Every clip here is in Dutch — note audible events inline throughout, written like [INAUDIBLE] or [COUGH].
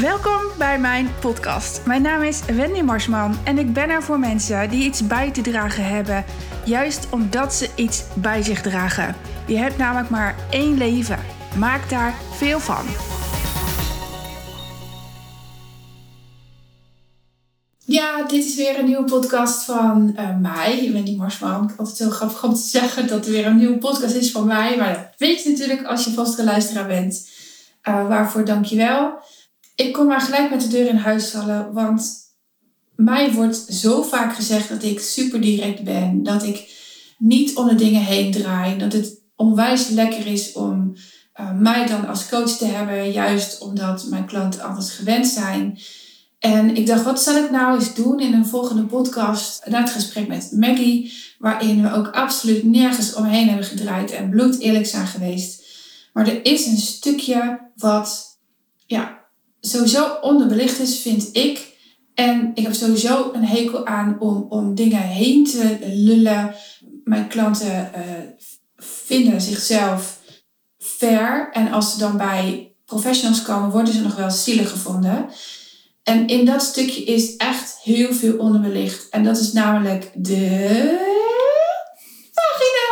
Welkom bij mijn podcast. Mijn naam is Wendy Marsman en ik ben er voor mensen die iets bij te dragen hebben, juist omdat ze iets bij zich dragen. Je hebt namelijk maar één leven. Maak daar veel van. Ja, dit is weer een nieuwe podcast van uh, mij, Wendy Marsman. Altijd zo grappig om te zeggen dat er weer een nieuwe podcast is van mij. Maar dat weet je natuurlijk als je vastere luisteraar bent. Uh, waarvoor dank je wel. Ik kom maar gelijk met de deur in huis vallen, want mij wordt zo vaak gezegd dat ik super direct ben, dat ik niet om de dingen heen draai, dat het onwijs lekker is om uh, mij dan als coach te hebben, juist omdat mijn klanten anders gewend zijn. En ik dacht, wat zal ik nou eens doen in een volgende podcast na het gesprek met Maggie, waarin we ook absoluut nergens omheen hebben gedraaid en bloed eerlijk zijn geweest. Maar er is een stukje wat ja, sowieso onderbelicht is, vind ik. En ik heb sowieso een hekel aan om, om dingen heen te lullen. Mijn klanten uh, vinden zichzelf fair. En als ze dan bij professionals komen, worden ze nog wel zielig gevonden. En in dat stukje is echt heel veel onderbelicht. En dat is namelijk de vagina.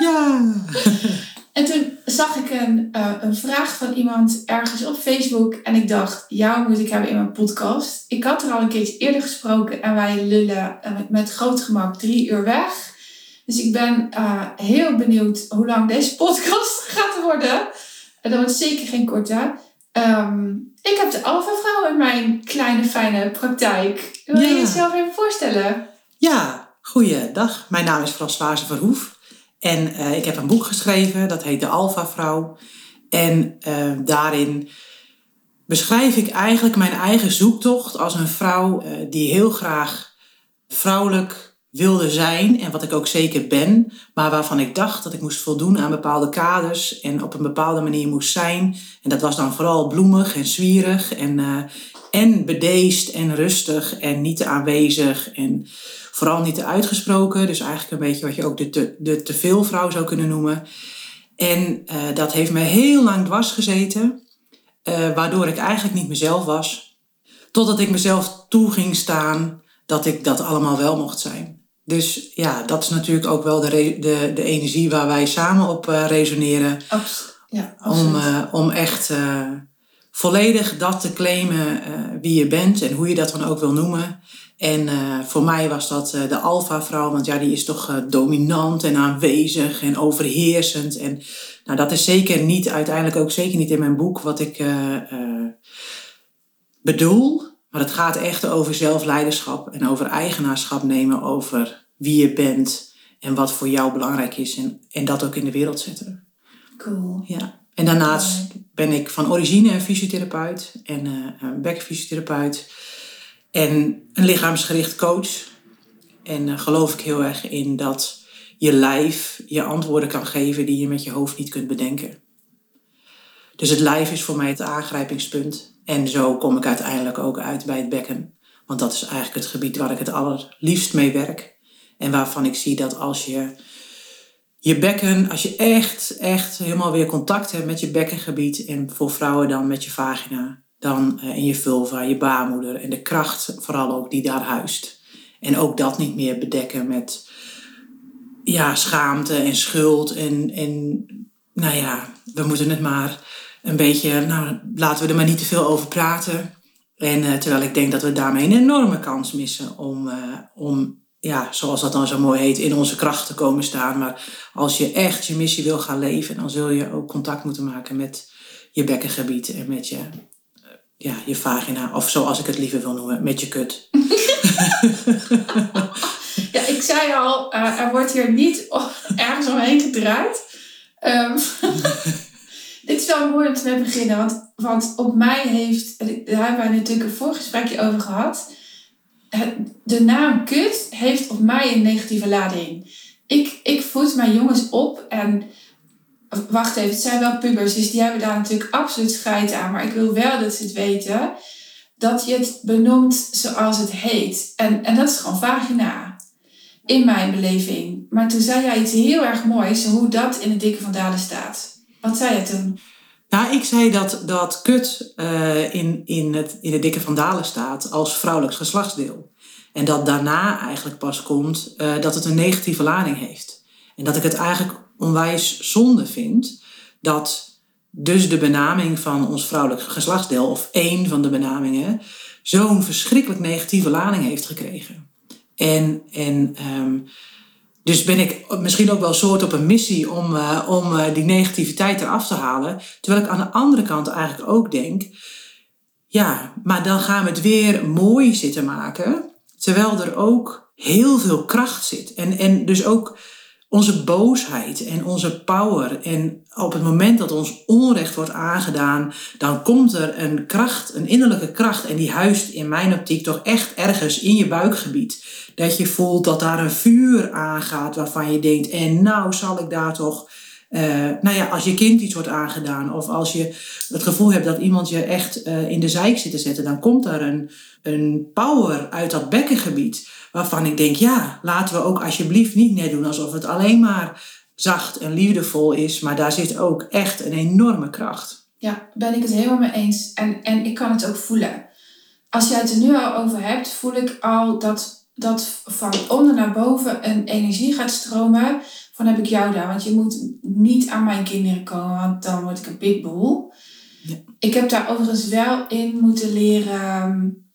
Ja. [LAUGHS] En toen zag ik een, uh, een vraag van iemand ergens op Facebook. En ik dacht, jou moet ik hebben in mijn podcast. Ik had er al een keertje eerder gesproken. En wij lullen uh, met groot gemak drie uur weg. Dus ik ben uh, heel benieuwd hoe lang deze podcast [LAUGHS] gaat worden. En dat wordt zeker geen korte. Um, ik heb de Alpha Vrouw in mijn kleine fijne praktijk. Wil je jezelf even voorstellen? Ja, goeiedag. Mijn naam is Françoise Verhoef. En uh, ik heb een boek geschreven, dat heet De Alpha Vrouw. En uh, daarin beschrijf ik eigenlijk mijn eigen zoektocht als een vrouw uh, die heel graag vrouwelijk wilde zijn. En wat ik ook zeker ben, maar waarvan ik dacht dat ik moest voldoen aan bepaalde kaders en op een bepaalde manier moest zijn. En dat was dan vooral bloemig en zwierig en, en bedeesd en rustig en niet te aanwezig. En Vooral niet te uitgesproken, dus eigenlijk een beetje wat je ook de te, de te veel vrouw zou kunnen noemen. En uh, dat heeft me heel lang dwars gezeten, uh, waardoor ik eigenlijk niet mezelf was. Totdat ik mezelf toe ging staan dat ik dat allemaal wel mocht zijn. Dus ja, dat is natuurlijk ook wel de, de, de energie waar wij samen op uh, resoneren. Abs ja, om, om echt volledig dat te claimen wie je bent en hoe je dat dan ook wil noemen. En uh, voor mij was dat uh, de alfa-vrouw, want ja, die is toch dominant en aanwezig en overheersend. En nou, dat is zeker niet, uiteindelijk ook zeker niet in mijn boek wat ik bedoel. Maar het gaat echt over zelfleiderschap en over eigenaarschap nemen over wie je bent en wat voor jou belangrijk is. En, en dat ook in de wereld zetten. Cool. Ja. En daarnaast ben ik van origine fysiotherapeut en een bekkenfysiotherapeut. En een lichaamsgericht coach. En uh, geloof ik heel erg in dat je lijf je antwoorden kan geven die je met je hoofd niet kunt bedenken. Dus het lijf is voor mij het aangrijpingspunt. En zo kom ik uiteindelijk ook uit bij het bekken. Want dat is eigenlijk het gebied waar ik het allerliefst mee werk. En waarvan ik zie dat als je je bekken, als je echt, echt helemaal weer contact hebt met je bekkengebied. En voor vrouwen dan met je vagina dan in je vulva, je baarmoeder en de kracht vooral ook die daar huist. En ook dat niet meer bedekken met ja, schaamte en schuld en, en nou ja, we moeten het maar een beetje, nou laten we er maar niet te veel over praten. En uh, terwijl ik denk dat we daarmee een enorme kans missen om, uh, om ja, zoals dat dan zo mooi heet, in onze kracht te komen staan. Maar als je echt je missie wil gaan leven, dan zul je ook contact moeten maken met je bekkengebied en met je ja, je vagina, of zoals ik het liever wil noemen, met je kut. [LAUGHS] ja, ik zei al, uh, er wordt hier niet ergens omheen gedraaid. Um, [LAUGHS] dit is wel mooi om te beginnen, want, want op mij heeft, daar hebben wij natuurlijk een voorgesprekje over gehad. De naam kut heeft op mij een negatieve lading. Ik, ik voed mijn jongens op en Wacht even, het zijn wel pubers, dus die hebben daar natuurlijk absoluut scheid aan. Maar ik wil wel dat ze het weten dat je het benoemt zoals het heet. En, en dat is gewoon vagina. In mijn beleving. Maar toen zei jij iets heel erg moois, hoe dat in het dikke van Dalen staat. Wat zei je toen? Nou, ik zei dat, dat kut uh, in, in, het, in de dikke vandalen staat als vrouwelijk geslachtsdeel. En dat daarna eigenlijk pas komt uh, dat het een negatieve lading heeft. En dat ik het eigenlijk onwijs zonde vind dat dus de benaming van ons vrouwelijk geslachtsdeel, of één van de benamingen, zo'n verschrikkelijk negatieve lading heeft gekregen. En, en um, dus ben ik misschien ook wel soort op een missie om, uh, om uh, die negativiteit eraf te halen. Terwijl ik aan de andere kant eigenlijk ook denk, ja, maar dan gaan we het weer mooi zitten maken. Terwijl er ook heel veel kracht zit. En, en dus ook onze boosheid en onze power. En op het moment dat ons onrecht wordt aangedaan, dan komt er een kracht, een innerlijke kracht. En die huist in mijn optiek toch echt ergens in je buikgebied. Dat je voelt dat daar een vuur aangaat waarvan je denkt, en nou zal ik daar toch. Uh, nou ja, als je kind iets wordt aangedaan of als je het gevoel hebt dat iemand je echt uh, in de zijk zit te zetten, dan komt daar een, een power uit dat bekkengebied waarvan ik denk, ja, laten we ook alsjeblieft niet net doen alsof het alleen maar zacht en liefdevol is, maar daar zit ook echt een enorme kracht. Ja, ben ik het helemaal mee eens. En, en ik kan het ook voelen. Als jij het er nu al over hebt, voel ik al dat, dat van onder naar boven een energie gaat stromen. Van heb ik jou daar, want je moet niet aan mijn kinderen komen, want dan word ik een pitbull. Ja. Ik heb daar overigens wel in moeten leren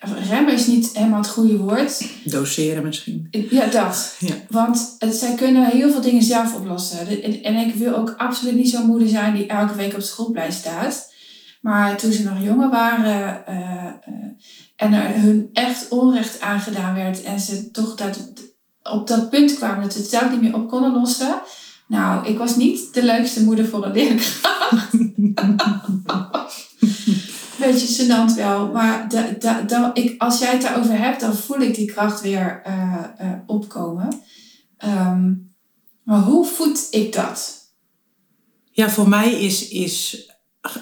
remmen is niet helemaal het goede woord. Doseren misschien. Ja, dat. Ja. Want zij kunnen heel veel dingen zelf oplossen. En ik wil ook absoluut niet zo'n moeder zijn die elke week op het schoolplein staat. Maar toen ze nog jonger waren uh, uh, en er hun echt onrecht aangedaan werd en ze toch dat, op dat punt kwamen dat ze het zelf niet meer op konden lossen. Nou, ik was niet de leukste moeder voor een leerkracht. [LAUGHS] beetje gênant wel. Maar de, de, ik, als jij het daarover hebt, dan voel ik die kracht weer uh, uh, opkomen. Um, maar hoe voed ik dat? Ja, voor mij is, is,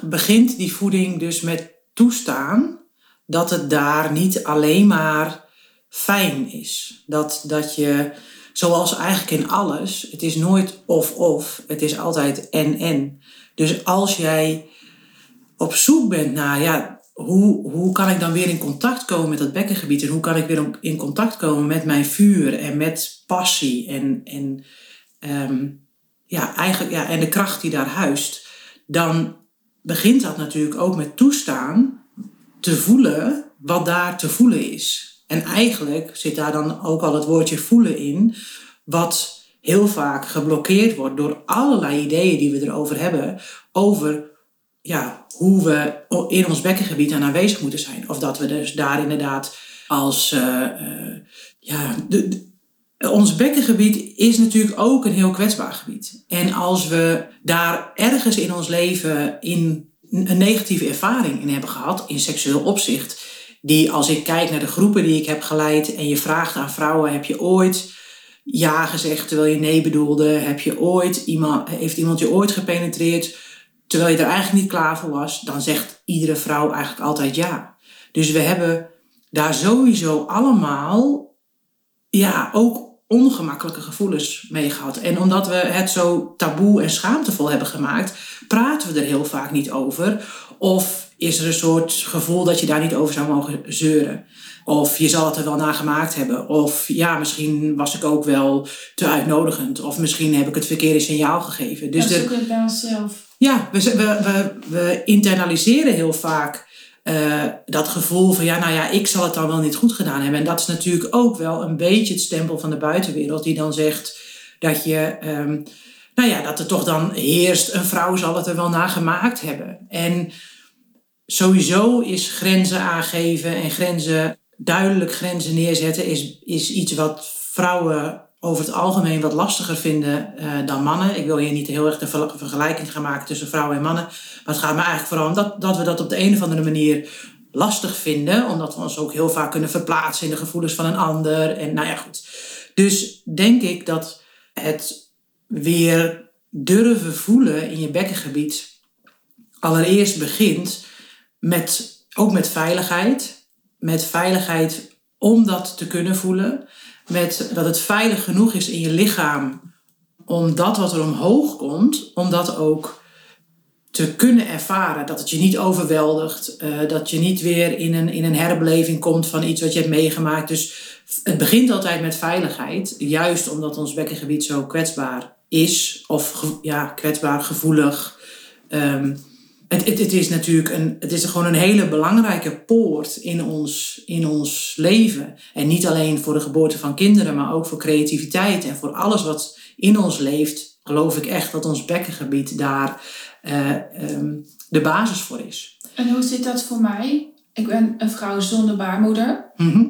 begint die voeding dus met toestaan dat het daar niet alleen maar fijn is. Dat, dat je, zoals eigenlijk in alles, het is nooit of-of, het is altijd en-en. Dus als jij op zoek bent naar, ja, hoe, hoe kan ik dan weer in contact komen met dat bekkengebied? En hoe kan ik weer in contact komen met mijn vuur en met passie en, en, um, ja, eigenlijk, ja, en de kracht die daar huist? Dan begint dat natuurlijk ook met toestaan te voelen wat daar te voelen is. En eigenlijk zit daar dan ook al het woordje voelen in, wat heel vaak geblokkeerd wordt door allerlei ideeën die we erover hebben, over ja, hoe we in ons bekkengebied aan aanwezig moeten zijn. Of dat we dus daar inderdaad als. Uh, uh, ja, de, ons bekkengebied is natuurlijk ook een heel kwetsbaar gebied. En als we daar ergens in ons leven in een negatieve ervaring in hebben gehad, in seksueel opzicht, die als ik kijk naar de groepen die ik heb geleid en je vraagt aan vrouwen, heb je ooit ja gezegd terwijl je nee bedoelde? Heb je ooit iemand, heeft iemand je ooit gepenetreerd? Terwijl je er eigenlijk niet klaar voor was, dan zegt iedere vrouw eigenlijk altijd ja. Dus we hebben daar sowieso allemaal, ja, ook ongemakkelijke gevoelens mee gehad. En omdat we het zo taboe en schaamtevol hebben gemaakt, praten we er heel vaak niet over. Of is er een soort gevoel dat je daar niet over zou mogen zeuren. Of je zal het er wel naar gemaakt hebben. Of ja, misschien was ik ook wel te uitnodigend. Of misschien heb ik het verkeerde signaal gegeven. Dus ja, zoek het bij onszelf. Ja, we, we, we, internaliseren heel vaak uh, dat gevoel van ja, nou ja, ik zal het dan wel niet goed gedaan hebben. En dat is natuurlijk ook wel een beetje het stempel van de buitenwereld die dan zegt dat je, um, nou ja, dat er toch dan heerst, een vrouw zal het er wel naar gemaakt hebben. En sowieso is grenzen aangeven en grenzen, duidelijk grenzen neerzetten, is, is iets wat vrouwen over het algemeen wat lastiger vinden uh, dan mannen. Ik wil hier niet heel erg de vergelijking gaan maken tussen vrouwen en mannen. Maar het gaat me eigenlijk vooral om dat, dat we dat op de een of andere manier lastig vinden. Omdat we ons ook heel vaak kunnen verplaatsen in de gevoelens van een ander. En nou ja, goed. Dus denk ik dat het weer durven voelen in je bekkengebied allereerst begint met, ook met veiligheid. Met veiligheid om dat te kunnen voelen met dat het veilig genoeg is in je lichaam om dat wat er omhoog komt, om dat ook te kunnen ervaren. Dat het je niet overweldigt. eh, dat je niet weer in een, in een herbeleving komt van iets wat je hebt meegemaakt. Dus het begint altijd met veiligheid. Juist omdat ons bekkengebied zo kwetsbaar is. Of ja, kwetsbaar, gevoelig. Ehm, het, het, het is natuurlijk een, het is gewoon een hele belangrijke poort in ons, in ons leven. En niet alleen voor de geboorte van kinderen, maar ook voor creativiteit en voor alles wat in ons leeft. Geloof ik echt dat ons bekkengebied daar eh, ehm, de basis voor is. En hoe zit dat voor mij? Ik ben een vrouw zonder baarmoeder. Mhm.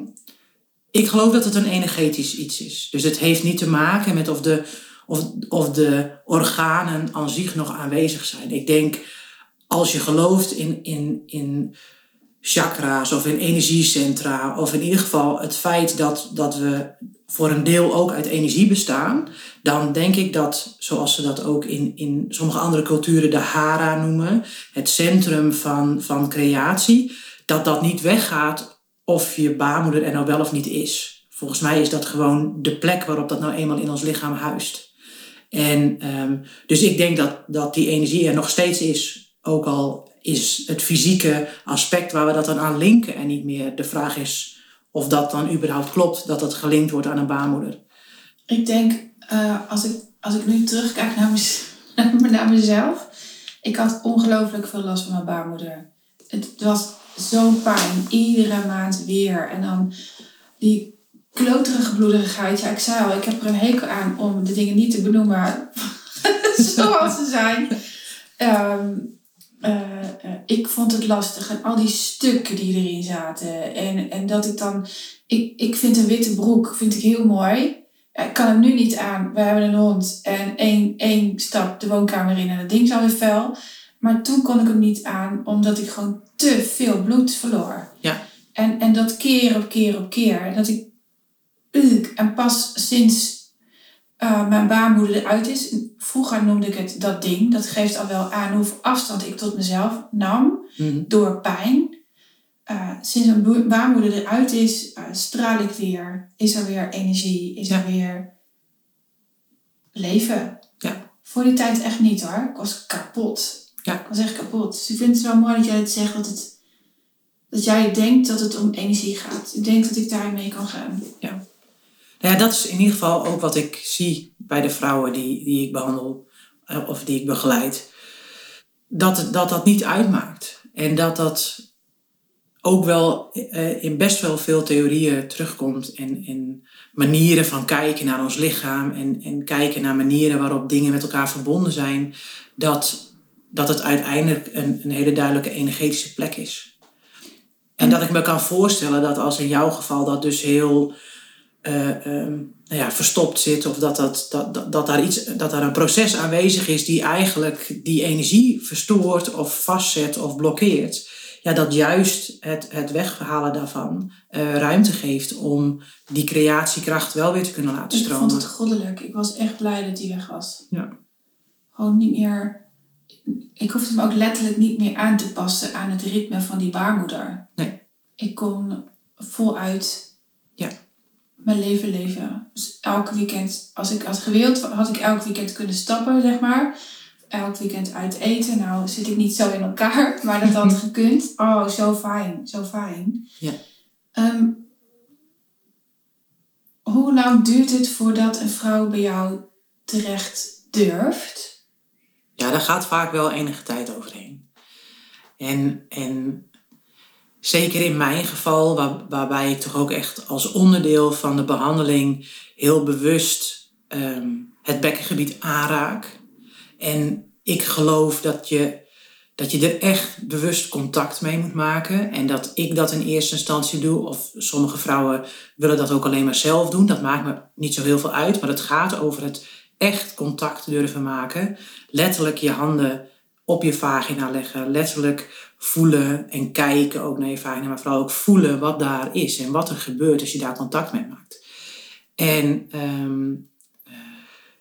Ik geloof dat het een energetisch iets is. Dus het heeft niet te maken met of de, of, of de organen aan zich nog aanwezig zijn. Ik denk, als je gelooft in, in, in chakra's of in energiecentra, of in ieder geval het feit dat, dat we voor een deel ook uit energie bestaan, dan denk ik dat, zoals ze dat ook in, in sommige andere culturen de hara noemen, het centrum van, van creatie, dat dat niet weggaat of je baarmoeder er nou wel of niet is. Volgens mij is dat gewoon de plek waarop dat nou eenmaal in ons lichaam huist. En ehm, dus ik denk dat, dat die energie er nog steeds is, ook al is het fysieke aspect waar we dat dan aan linken en niet meer. De vraag is of dat dan überhaupt klopt, dat dat gelinkt wordt aan een baarmoeder. Ik denk, eh, als, ik, als ik nu terugkijk naar, [LAUGHS] naar mezelf. Ik had ongelooflijk veel last van mijn baarmoeder. Het was zo'n pijn, iedere maand weer. En dan die kloterige bloederigheid. Ja, ik zei al, ik heb er een hekel aan om de dingen niet te benoemen [LAUGHS] zoals ze zijn. Ehm, eh, eh, ik vond het lastig. En al die stukken die erin zaten. En, en dat ik dan... Ik, ik vind een witte broek vind ik heel mooi. Ik kan hem nu niet aan. We hebben een hond. En één, één stap de woonkamer in en het ding is alweer vuil. Maar toen kon ik hem niet aan. Omdat ik gewoon te veel bloed verloor. Ja. En, en dat keer op keer op keer. Dat ik... En pas sinds eh, mijn baarmoeder eruit is. Vroeger noemde ik het dat ding. Dat geeft al wel aan hoeveel afstand ik tot mezelf nam. Mhm. Door pijn. Eh, sinds mijn baarmoeder eruit is, eh, straal ik weer. Is er weer energie. Is er weer leven. Ja. Voor die tijd echt niet hoor. Ik was kapot. Ja. Ik was echt kapot. Dus ik vind het wel mooi dat jij het zegt. Dat, het, dat jij denkt dat het om energie gaat. Ik denk dat ik daarin mee kan gaan. Nou ja, dat is in ieder geval ook wat ik zie bij de vrouwen die, die ik behandel eh, of die ik begeleid. Dat, dat dat niet uitmaakt. En dat dat ook wel eh, in best wel veel theorieën terugkomt. En, en manieren van kijken naar ons lichaam. En, en kijken naar manieren waarop dingen met elkaar verbonden zijn. Dat, dat het uiteindelijk een, een hele duidelijke energetische plek is. En dat ik me kan voorstellen dat als in jouw geval dat dus heel eh, ehm, nou ja, verstopt zit. Of dat, dat, dat, dat, dat, daar iets, dat daar een proces aanwezig is die eigenlijk die energie verstoort of vastzet of blokkeert. Ja, dat juist het, het weghalen daarvan eh, ruimte geeft om die creatiekracht wel weer te kunnen laten Ik vond stromen. het goddelijk. Ik was echt blij dat die weg was. Ja. Gewoon niet meer... Ik hoefde me ook letterlijk niet meer aan te passen aan het ritme van die baarmoeder. Nee. Ik kon voluit Ja. Mijn leven leven. Dus elke weekend, als ik had gewild, had ik elk weekend kunnen stappen, zeg maar. Elk weekend uit eten. Nou zit ik niet zo in elkaar, [LAUGHS] maar dat had gekund. Oh, zo fijn, zo fijn. Ja. Ehm, hoe lang duurt het voordat een vrouw bij jou terecht durft? Ja, daar gaat vaak wel enige tijd overheen. En, en zeker in mijn geval, waar, waarbij ik toch ook echt als onderdeel van de behandeling heel bewust ehm, het bekkengebied aanraak. En ik geloof dat je, dat je er echt bewust contact mee moet maken. En dat ik dat in eerste instantie doe. Of sommige vrouwen willen dat ook alleen maar zelf doen. Dat maakt me niet zo heel veel uit. Maar het gaat over het echt contact durven maken. Letterlijk je handen op je vagina leggen. Letterlijk voelen en kijken ook naar je vagina. Maar vooral ook voelen wat daar is. En wat er gebeurt als je daar contact mee maakt. En ehm, eh,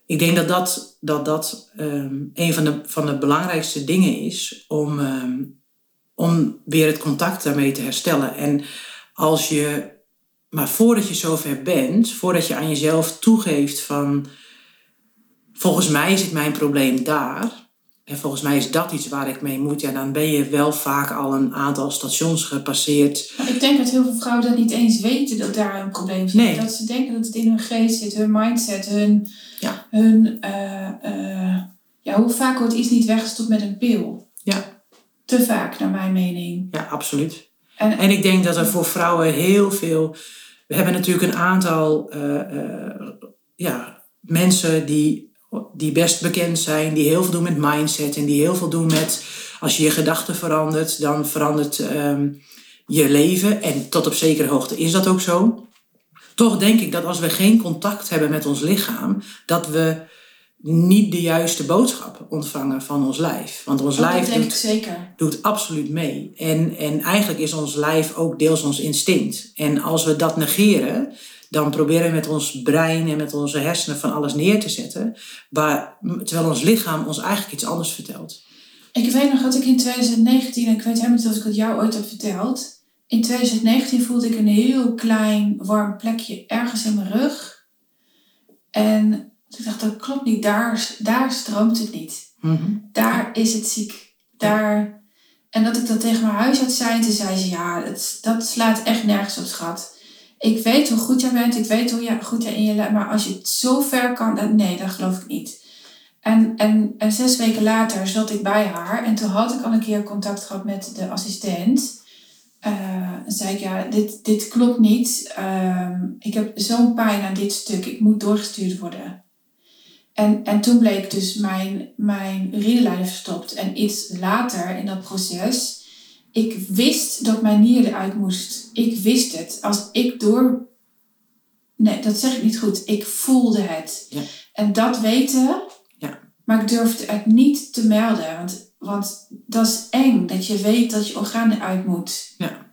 ik denk dat dat, dat, dat ehm, een van de, van de belangrijkste dingen is om, ehm, om weer het contact daarmee te herstellen. En als je, maar voordat je zover bent, voordat je aan jezelf toegeeft van, volgens mij zit mijn probleem daar, en volgens mij is dat iets waar ik mee moet. Ja, dan ben je wel vaak al een aantal stations gepasseerd. Maar ik denk dat heel veel vrouwen dat niet eens weten dat daar een probleem zit. Nee. Dat ze denken dat het in hun geest zit, hun mindset, hun. Ja. hun eh, eh, ja, hoe vaak wordt iets niet weggestopt met een pil? Ja. Te vaak, naar mijn mening. Ja, absoluut. En, En ik denk dat er voor vrouwen heel veel. We hebben natuurlijk een aantal eh, ja, mensen die, die best bekend zijn, die heel veel doen met mindset en die heel veel doen met als je je gedachten verandert, dan verandert ehm, je leven. En tot op zekere hoogte is dat ook zo. Toch denk ik dat als we geen contact hebben met ons lichaam, dat we niet de juiste boodschap ontvangen van ons lijf. Want ons dat lijf doet zeker. doet absoluut mee. En, en eigenlijk is ons lijf ook deels ons instinct. En als we dat negeren, dan proberen we met ons brein en met onze hersenen van alles neer te zetten. Waar, terwijl ons lichaam ons eigenlijk iets anders vertelt. Ik weet nog dat ik in 2019, en ik weet helemaal niet of ik het jou ooit heb verteld. In 2019 voelde ik een heel klein warm plekje ergens in mijn rug. En ik dacht, dat klopt niet, daar, daar stroomt het niet. Daar is het ziek. Daar. En dat ik dat tegen mijn huisarts zei, en toen zei ze, ja, dat, dat slaat echt nergens op, schat. Ik weet hoe goed jij bent, ik weet hoe goed jij in je lijf, maar als je het zo ver kan, dan, nee, dat geloof ik niet. En, en, zes weken later zat ik bij haar en toen had ik al een keer contact gehad met de assistent. Dan zei ik, ja, dit, dit klopt niet. Ehm, ik heb zo'n pijn aan dit stuk, ik moet doorgestuurd worden. En, en toen bleek dus mijn, mijn urineleider verstopt. En iets later in dat proces, ik wist dat mijn nier eruit moest. Ik wist het. Als ik door... Nee, dat zeg ik niet goed. Ik voelde het. Ja. En dat weten, Ja. maar ik durfde het niet te melden. Want, want dat is eng, dat je weet dat je orgaan eruit moet. Ja.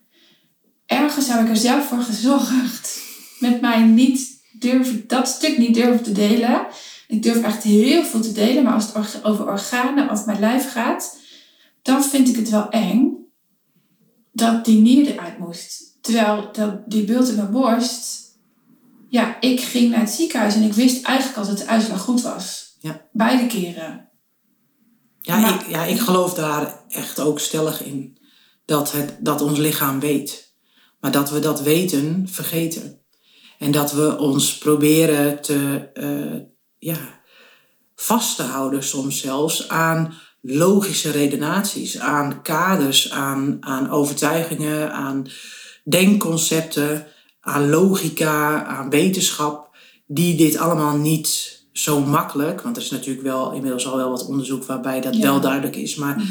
Ergens heb ik er zelf voor gezorgd. Met mij niet durven, dat stuk niet durven te delen. Ik durf echt heel veel te delen, maar als het over organen of mijn lijf gaat, dan vind ik het wel eng dat die nier eruit moest. Terwijl dat, die bult in mijn borst, ja, ik ging naar het ziekenhuis en ik wist eigenlijk al dat de uitslag goed was. Ja. Beide keren. Ja, Maar- ik, ja, ik geloof daar echt ook stellig in. Dat, het, dat ons lichaam weet. Maar dat we dat weten vergeten. En dat we ons proberen te, eh, ja, vast te houden soms zelfs aan logische redenaties, aan kaders, aan, aan overtuigingen, aan denkconcepten, aan logica, aan wetenschap, die dit allemaal niet zo makkelijk, want er is natuurlijk wel inmiddels al wel wat onderzoek waarbij dat Ja. wel duidelijk is, maar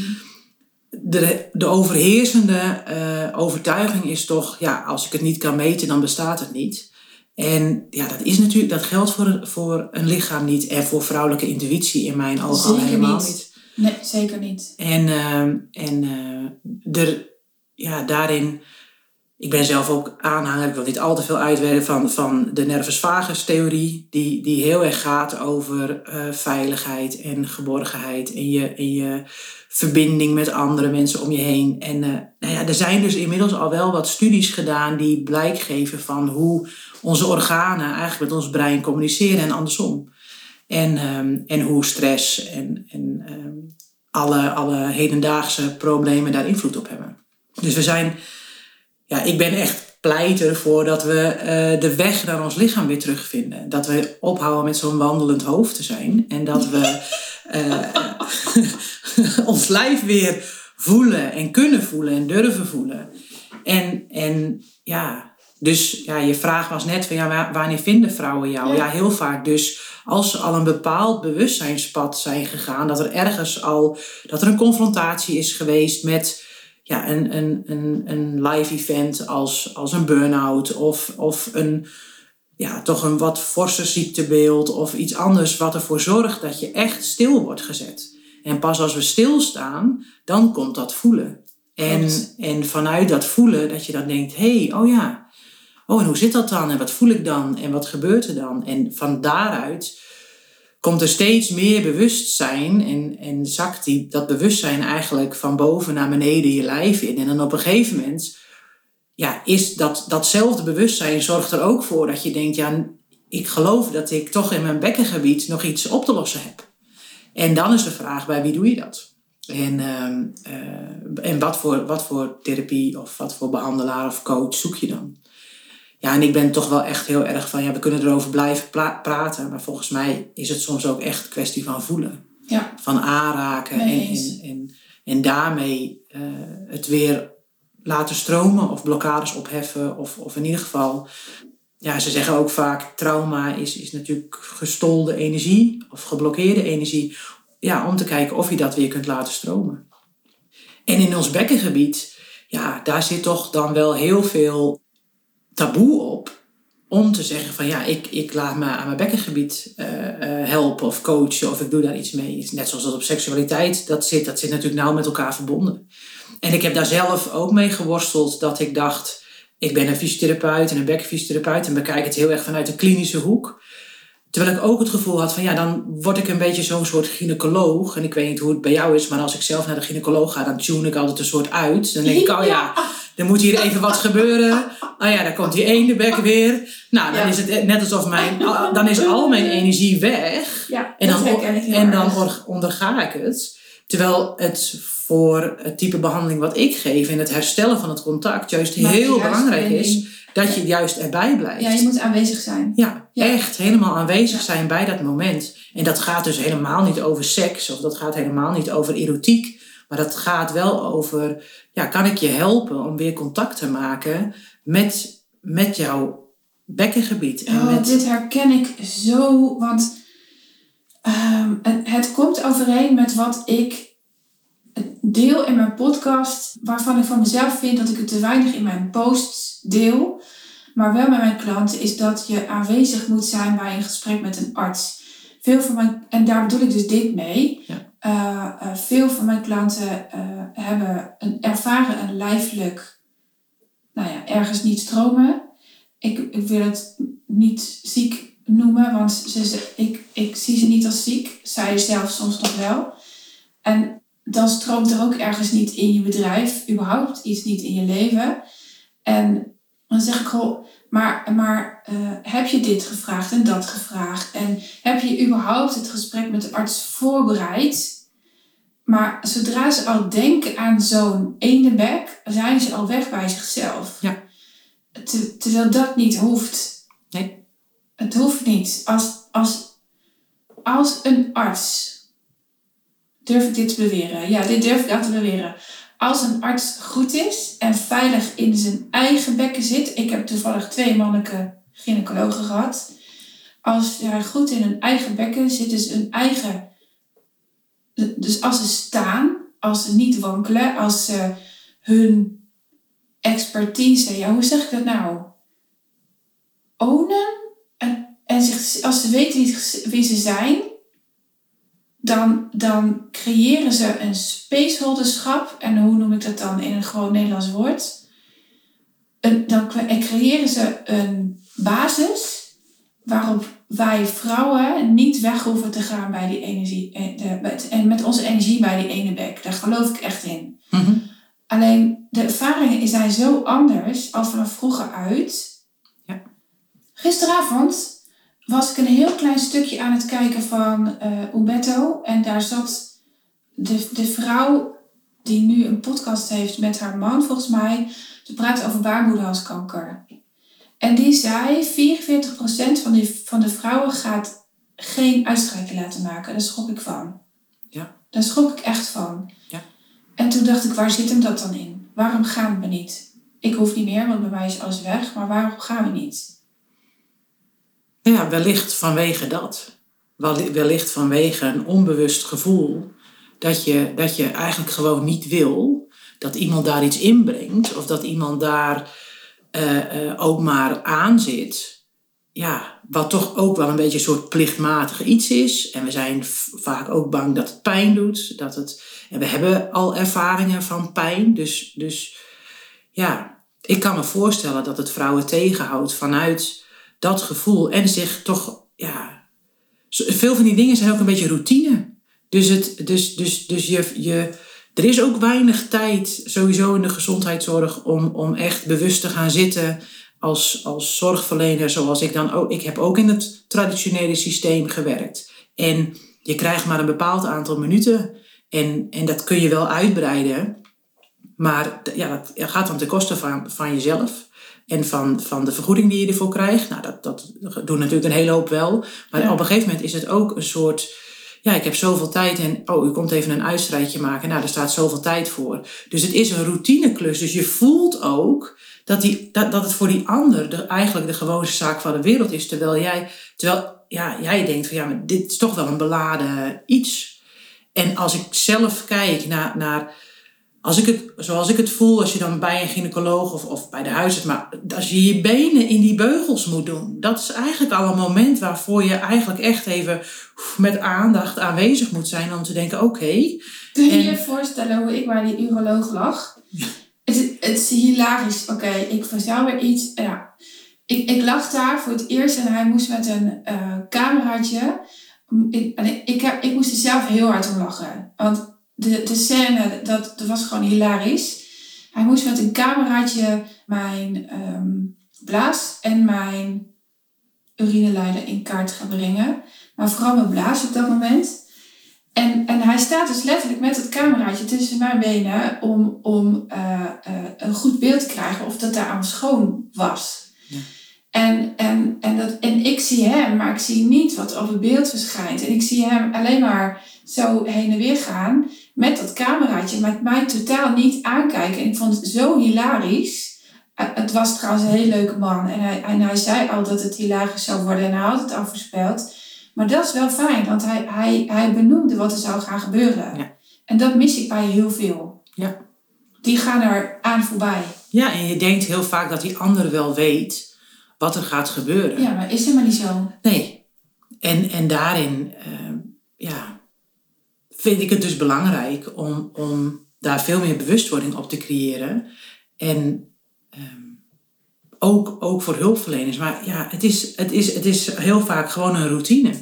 de, de overheersende eh, overtuiging is toch, ja, als ik het niet kan meten, dan bestaat het niet. En ja, dat is natuurlijk, dat geldt voor, een- voor een lichaam niet en voor vrouwelijke intuïtie in mijn ogen al helemaal niet. Nee, zeker niet. En, ehm, en eh, er, ja, daarin, ik ben zelf ook aanhanger, ik wil niet al te veel uitwerken van, van de nervus vagus theorie, die, die heel erg gaat over eh, veiligheid en geborgenheid en je, en je verbinding met andere mensen om je heen. En eh, nou ja, er zijn dus inmiddels al wel wat studies gedaan die blijk geven van hoe onze organen eigenlijk met ons brein communiceren en andersom. En, ehm, en hoe stress en, en ehm, alle, alle hedendaagse problemen daar invloed op hebben. Dus we zijn, ja, ik ben echt pleiter ervoor dat we eh, de weg naar ons lichaam weer terugvinden. Dat we ophouden met zo'n wandelend hoofd te zijn. En dat we [LAUGHS] eh, [LAUGHS] ons lijf weer voelen en kunnen voelen en durven voelen. En, en ja, dus ja, je vraag was net van ja, wa- wanneer vinden vrouwen jou? Ja. Ja, heel vaak dus als ze al een bepaald bewustzijnspad zijn gegaan, dat er ergens al, dat er een confrontatie is geweest met ja, een, een, een, een live event als, als een burn-out of, of een, ja, toch een wat forse ziektebeeld of iets anders wat ervoor zorgt dat je echt stil wordt gezet. En pas als we stilstaan, dan komt dat voelen. En, en vanuit dat voelen, dat je dan denkt, hé, hey, oh ja, oh en hoe zit dat dan? En wat voel ik dan? En wat gebeurt er dan? En van daaruit komt er steeds meer bewustzijn en, en zakt die, dat bewustzijn eigenlijk van boven naar beneden je lijf in. En dan op een gegeven moment, ja, is dat, datzelfde bewustzijn zorgt er ook voor dat je denkt, ja, ik geloof dat ik toch in mijn bekkengebied nog iets op te lossen heb. En dan is de vraag, bij wie doe je dat? En, ehm, eh, en wat, voor, wat voor therapie of wat voor behandelaar of coach zoek je dan? Ja, en ik ben toch wel echt heel erg van, ja, we kunnen erover blijven praten. Maar volgens mij is het soms ook echt een kwestie van voelen. Ja. Van aanraken en, en, en, en, daarmee uh, het weer laten stromen of blokkades opheffen. Of, of in ieder geval, ja, ze zeggen ook vaak, trauma is, is natuurlijk gestolde energie of geblokkeerde energie. Ja, om te kijken of je dat weer kunt laten stromen. En in ons bekkengebied, ja, daar zit toch dan wel heel veel taboe op om te zeggen van ja, ik, ik laat me aan mijn bekkengebied uh, uh, helpen of coachen of ik doe daar iets mee. Net zoals dat op seksualiteit dat zit, dat zit natuurlijk nauw met elkaar verbonden. En ik heb daar zelf ook mee geworsteld dat ik dacht, ik ben een fysiotherapeut en een bekkenfysiotherapeut en bekijk het heel erg vanuit de klinische hoek. Terwijl ik ook het gevoel had van ja, dan word ik een beetje zo'n soort gynaecoloog. En ik weet niet hoe het bij jou is, maar als ik zelf naar de gynaecoloog ga, dan tune ik altijd een soort uit. Dan denk ik, oh ja, er moet hier even wat gebeuren. Oh ja, dan komt die ene bek weer. Nou, dan is het net alsof mijn, dan is al mijn energie weg. Ja, en dan, en dan onderga ik het. Terwijl het voor het type behandeling wat ik geef en het herstellen van het contact juist heel belangrijk is dat je juist erbij blijft. Ja, je moet aanwezig zijn. Ja, ja. echt helemaal aanwezig zijn bij dat moment. En dat gaat dus helemaal niet over seks of dat gaat helemaal niet over erotiek. Maar dat gaat wel over, ja, kan ik je helpen om weer contact te maken met, met jouw bekkengebied. En oh, met... dit herken ik zo, want um, het komt overeen met wat ik deel in mijn podcast, waarvan ik van mezelf vind dat ik het te weinig in mijn posts deel, maar wel met mijn klanten, is dat je aanwezig moet zijn bij een gesprek met een arts. Veel van mijn, en daar bedoel ik dus dit mee. Ja. Uh, uh, veel van mijn klanten uh, hebben een, ervaren een lijfelijk, nou ja, ergens niet stromen. Ik, ik wil het niet ziek noemen, want ze, ik, ik zie ze niet als ziek. Zij zelf soms nog wel. En dan stroomt er ook ergens niet in je bedrijf, überhaupt iets niet in je leven. En dan zeg ik gewoon, maar, maar uh, heb je dit gevraagd en dat gevraagd? En heb je überhaupt het gesprek met de arts voorbereid? Maar zodra ze al denken aan zo'n ene bek, zijn ze al weg bij zichzelf. Ja. terwijl dat niet hoeft. Nee. Het hoeft niet. Als, als, als een arts durf ik dit te beweren? Ja, dit durf ik aan te beweren. Als een arts goed is en veilig in zijn eigen bekken zit. Ik heb toevallig twee mannelijke gynaecologen gehad. Als hij goed in hun eigen bekken zit, dus hun eigen. Dus als ze staan, als ze niet wankelen, als ze hun expertise, ja, hoe zeg ik dat nou? Ownen en, en zich, als ze weten wie, wie ze zijn, dan, dan creëren ze een spaceholderschap. En hoe noem ik dat dan in een gewoon Nederlands woord? Een, dan creëren ze een basis waarop wij vrouwen niet weg hoeven te gaan bij die energie. Eh, en met onze energie bij die ene bek. Daar geloof ik echt in. Mhm. Alleen de ervaringen zijn zo anders al vanaf vroeger uit. Ja. Gisteravond was ik een heel klein stukje aan het kijken van uh, Umberto. En daar zat de, de vrouw die nu een podcast heeft met haar man, volgens mij, te praten over baarmoederhalskanker. En die zei, 44% van, die, van de vrouwen gaat geen uitstrijking laten maken. Daar schrok ik van. Ja. Daar schrok ik echt van. Ja. En toen dacht ik, waar zit hem dat dan in? Waarom gaan we niet? Ik hoef niet meer, want bij mij is alles weg. Maar waarom gaan we niet? Ja, wellicht vanwege dat. Wellicht vanwege een onbewust gevoel dat je, dat je eigenlijk gewoon niet wil dat iemand daar iets inbrengt of dat iemand daar uh, uh, ook maar aan zit. Ja, wat toch ook wel een beetje een soort plichtmatig iets is. En we zijn vaak ook bang dat het pijn doet. Dat het, en we hebben al ervaringen van pijn. Dus, dus ja, ik kan me voorstellen dat het vrouwen tegenhoudt vanuit dat gevoel en zich toch, ja, veel van die dingen zijn ook een beetje routine. Dus, het, dus, dus, dus je, je, er is ook weinig tijd sowieso in de gezondheidszorg om, om echt bewust te gaan zitten als, als zorgverlener, zoals ik dan ook. Ik heb ook in het traditionele systeem gewerkt. En je krijgt maar een bepaald aantal minuten. En, en dat kun je wel uitbreiden. Maar ja, dat gaat dan ten koste van, van jezelf. En van, van de vergoeding die je ervoor krijgt. Nou, dat, dat doen natuurlijk een hele hoop wel. Maar op een gegeven moment is het ook een soort ja, ik heb zoveel tijd en oh, u komt even een uitstrijdje maken. Nou, daar staat zoveel tijd voor. Dus het is een routineklus. Dus je voelt ook dat, die, dat, dat het voor die ander de, eigenlijk de gewoonste zaak van de wereld is. Terwijl jij, terwijl, ja, jij denkt van ja, maar dit is toch wel een beladen iets. En als ik zelf kijk naar, naar als ik het, zoals ik het voel, als je dan bij een gynaecoloog of, of bij de huisarts, maar als je je benen in die beugels moet doen, dat is eigenlijk al een moment waarvoor je eigenlijk echt even met aandacht aanwezig moet zijn om te denken, oké. Kun je je voorstellen hoe ik bij die uroloog lag? Het, het is hilarisch. Oké, ik vertel weer iets. Ja. Ik, ik lag daar voor het eerst en hij moest met een uh, cameraatje. Ik, ik, heb, ik moest er zelf heel hard om lachen. Want de, de scène, dat, dat was gewoon hilarisch. Hij moest met een cameraatje mijn um, blaas en mijn urineleider in kaart gaan brengen. Maar vooral mijn blaas op dat moment. En, en hij staat dus letterlijk met het cameraatje tussen mijn benen om, om uh, uh, een goed beeld te krijgen of dat daar aan schoon was. Ja. En, en, en, dat, en ik zie hem, maar ik zie niet wat op het beeld verschijnt. En ik zie hem alleen maar zo heen en weer gaan met dat cameraatje, met mij totaal niet aankijken. En ik vond het zo hilarisch. Eh, het was trouwens een hele leuke man. En hij, en hij zei al dat het hilarisch zou worden. En hij had het al voorspeld. Maar dat is wel fijn, want hij, hij, hij benoemde wat er zou gaan gebeuren. Ja. En dat mis ik bij heel veel. Ja. Die gaan er aan voorbij. Ja, en je denkt heel vaak dat die ander wel weet wat er gaat gebeuren. Ja, maar is helemaal niet zo. Nee. En, en daarin, uh, ja, vind ik het dus belangrijk om, om daar veel meer bewustwording op te creëren. En um, ook, ook voor hulpverleners. Maar ja, het is, het, is, het is heel vaak gewoon een routine.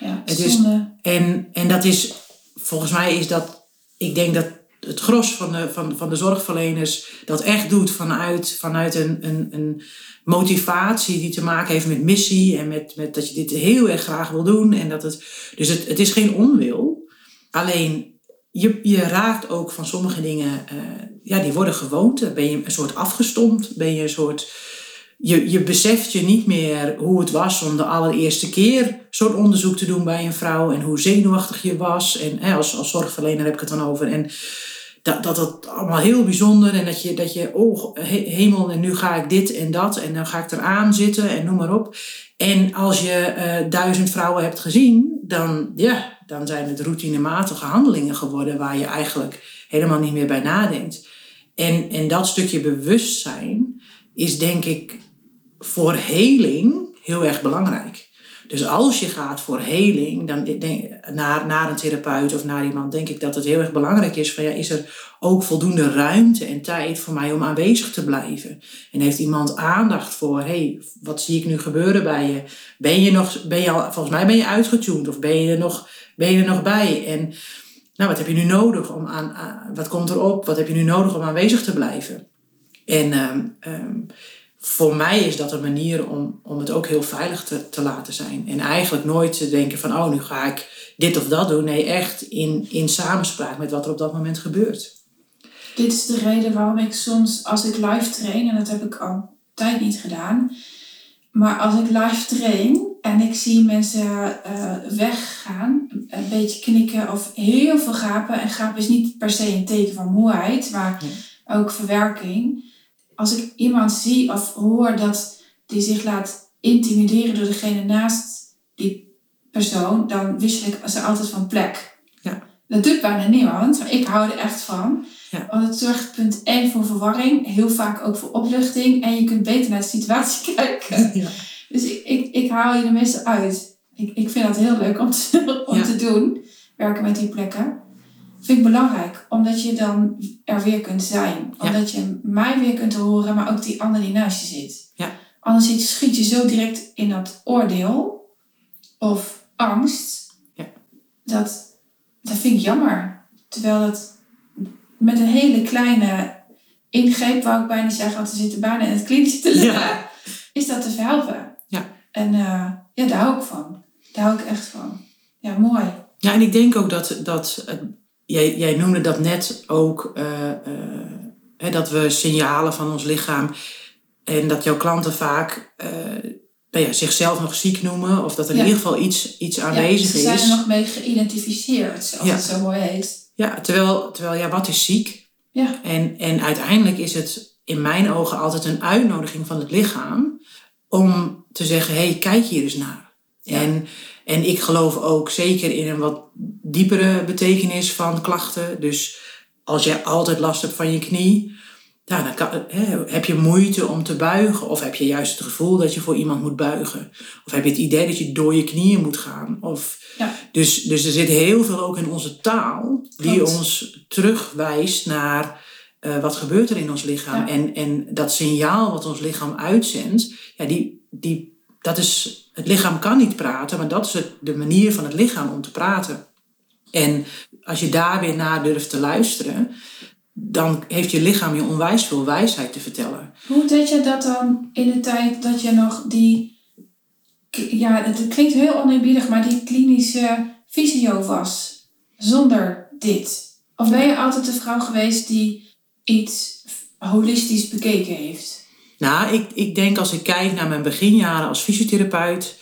Ja, het is, en, en dat is, volgens mij is dat, ik denk dat het gros van de, van, van de zorgverleners dat echt doet vanuit, vanuit een, een, een motivatie die te maken heeft met missie en met, met dat je dit heel erg graag wil doen. En dat het, dus het, het is geen onwil. Alleen je, je raakt ook van sommige dingen, uh, ja, die worden gewoonte. Ben je een soort afgestompt? Ben je een soort. Je, je beseft je niet meer hoe het was om de allereerste keer zo'n onderzoek te doen bij een vrouw en hoe zenuwachtig je was. En hè, als, als zorgverlener heb ik het dan over. En dat, dat het allemaal heel bijzonder en dat je, dat je oh hemel, en nu ga ik dit en dat en dan ga ik eraan zitten en noem maar op. En als je uh, duizend vrouwen hebt gezien, dan, ja, dan zijn het routinematige handelingen geworden waar je eigenlijk helemaal niet meer bij nadenkt. En, en dat stukje bewustzijn is denk ik voor heling heel erg belangrijk. Dus als je gaat voor heling dan denk, naar, naar een therapeut of naar iemand, denk ik dat het heel erg belangrijk is van ja, is er ook voldoende ruimte en tijd voor mij om aanwezig te blijven? En heeft iemand aandacht voor, hé, hey, wat zie ik nu gebeuren bij je? Ben je nog, ben je al, volgens mij ben je uitgetuned of ben je er nog, ben je er nog bij? En nou, wat heb je nu nodig om aan, wat komt erop? Wat heb je nu nodig om aanwezig te blijven? En um, um, voor mij is dat een manier om, om het ook heel veilig te, te laten zijn. En eigenlijk nooit te denken van, oh, nu ga ik dit of dat doen. Nee, echt in, in samenspraak met wat er op dat moment gebeurt. Dit is de reden waarom ik soms, als ik live train, en dat heb ik al tijd niet gedaan, maar als ik live train en ik zie mensen uh, weggaan, een beetje knikken of heel veel gapen. En gapen is niet per se een teken van moeheid, maar ook verwerking als ik iemand zie of hoor dat die zich laat intimideren door degene naast die persoon, dan wissel ik ze altijd van plek. Ja. Dat doet bijna niemand, maar ik hou er echt van. Ja. Want het zorgt punt 1 voor verwarring, heel vaak ook voor opluchting en je kunt beter naar de situatie [LAUGHS] kijken. Ja. Dus ik, ik, ik haal je de meeste uit. Ik, ik vind dat heel leuk om te, [LAUGHS] om te doen, werken met die plekken vind ik belangrijk. Omdat je dan er weer kunt zijn. Omdat je mij weer kunt horen, maar ook die ander die naast je zit. Ja. Anders schiet je zo direct in dat oordeel of angst. Ja. Dat, dat vind ik jammer. Terwijl het met een hele kleine ingreep, wou ik bijna zeggen, want er zitten bijna in het klinisch te liggen, is dat te verhelpen. Ja. En uh, ja, daar hou ik van. Daar hou ik echt van. Ja, mooi. Ja, en ik denk ook dat, dat jij, jij noemde dat net ook, uh, uh, dat we signalen van ons lichaam en dat jouw klanten vaak uh, nou ja, zichzelf nog ziek noemen of dat er in ieder geval iets, iets aanwezig is. Ze zijn er nog mee geïdentificeerd, zoals ja. het zo mooi heet. Ja, terwijl, terwijl ja, wat is ziek? Ja. En, en uiteindelijk is het in mijn ogen altijd een uitnodiging van het lichaam om te zeggen, hé, hey, kijk hier eens naar. En, en ik geloof ook zeker in een wat diepere betekenis van klachten. Dus als je altijd last hebt van je knie, ja, dan kan, hè, heb je moeite om te buigen. Of heb je juist het gevoel dat je voor iemand moet buigen. Of heb je het idee dat je door je knieën moet gaan. Of, ja. dus, dus er zit heel veel ook in onze taal die ons terugwijst naar uh, wat gebeurt er in ons lichaam. En, en dat signaal wat ons lichaam uitzendt, ja, die, die, dat is, het lichaam kan niet praten, maar dat is de manier van het lichaam om te praten. En als je daar weer naar durft te luisteren, dan heeft je lichaam je onwijs veel wijsheid te vertellen. Hoe deed je dat dan in de tijd dat je nog die, ja, het klinkt heel oneerbiedig, maar die klinische visio was, zonder dit? Of ben je altijd de vrouw geweest die iets holistisch bekeken heeft? Nou, ik, ik denk als ik kijk naar mijn beginjaren als fysiotherapeut,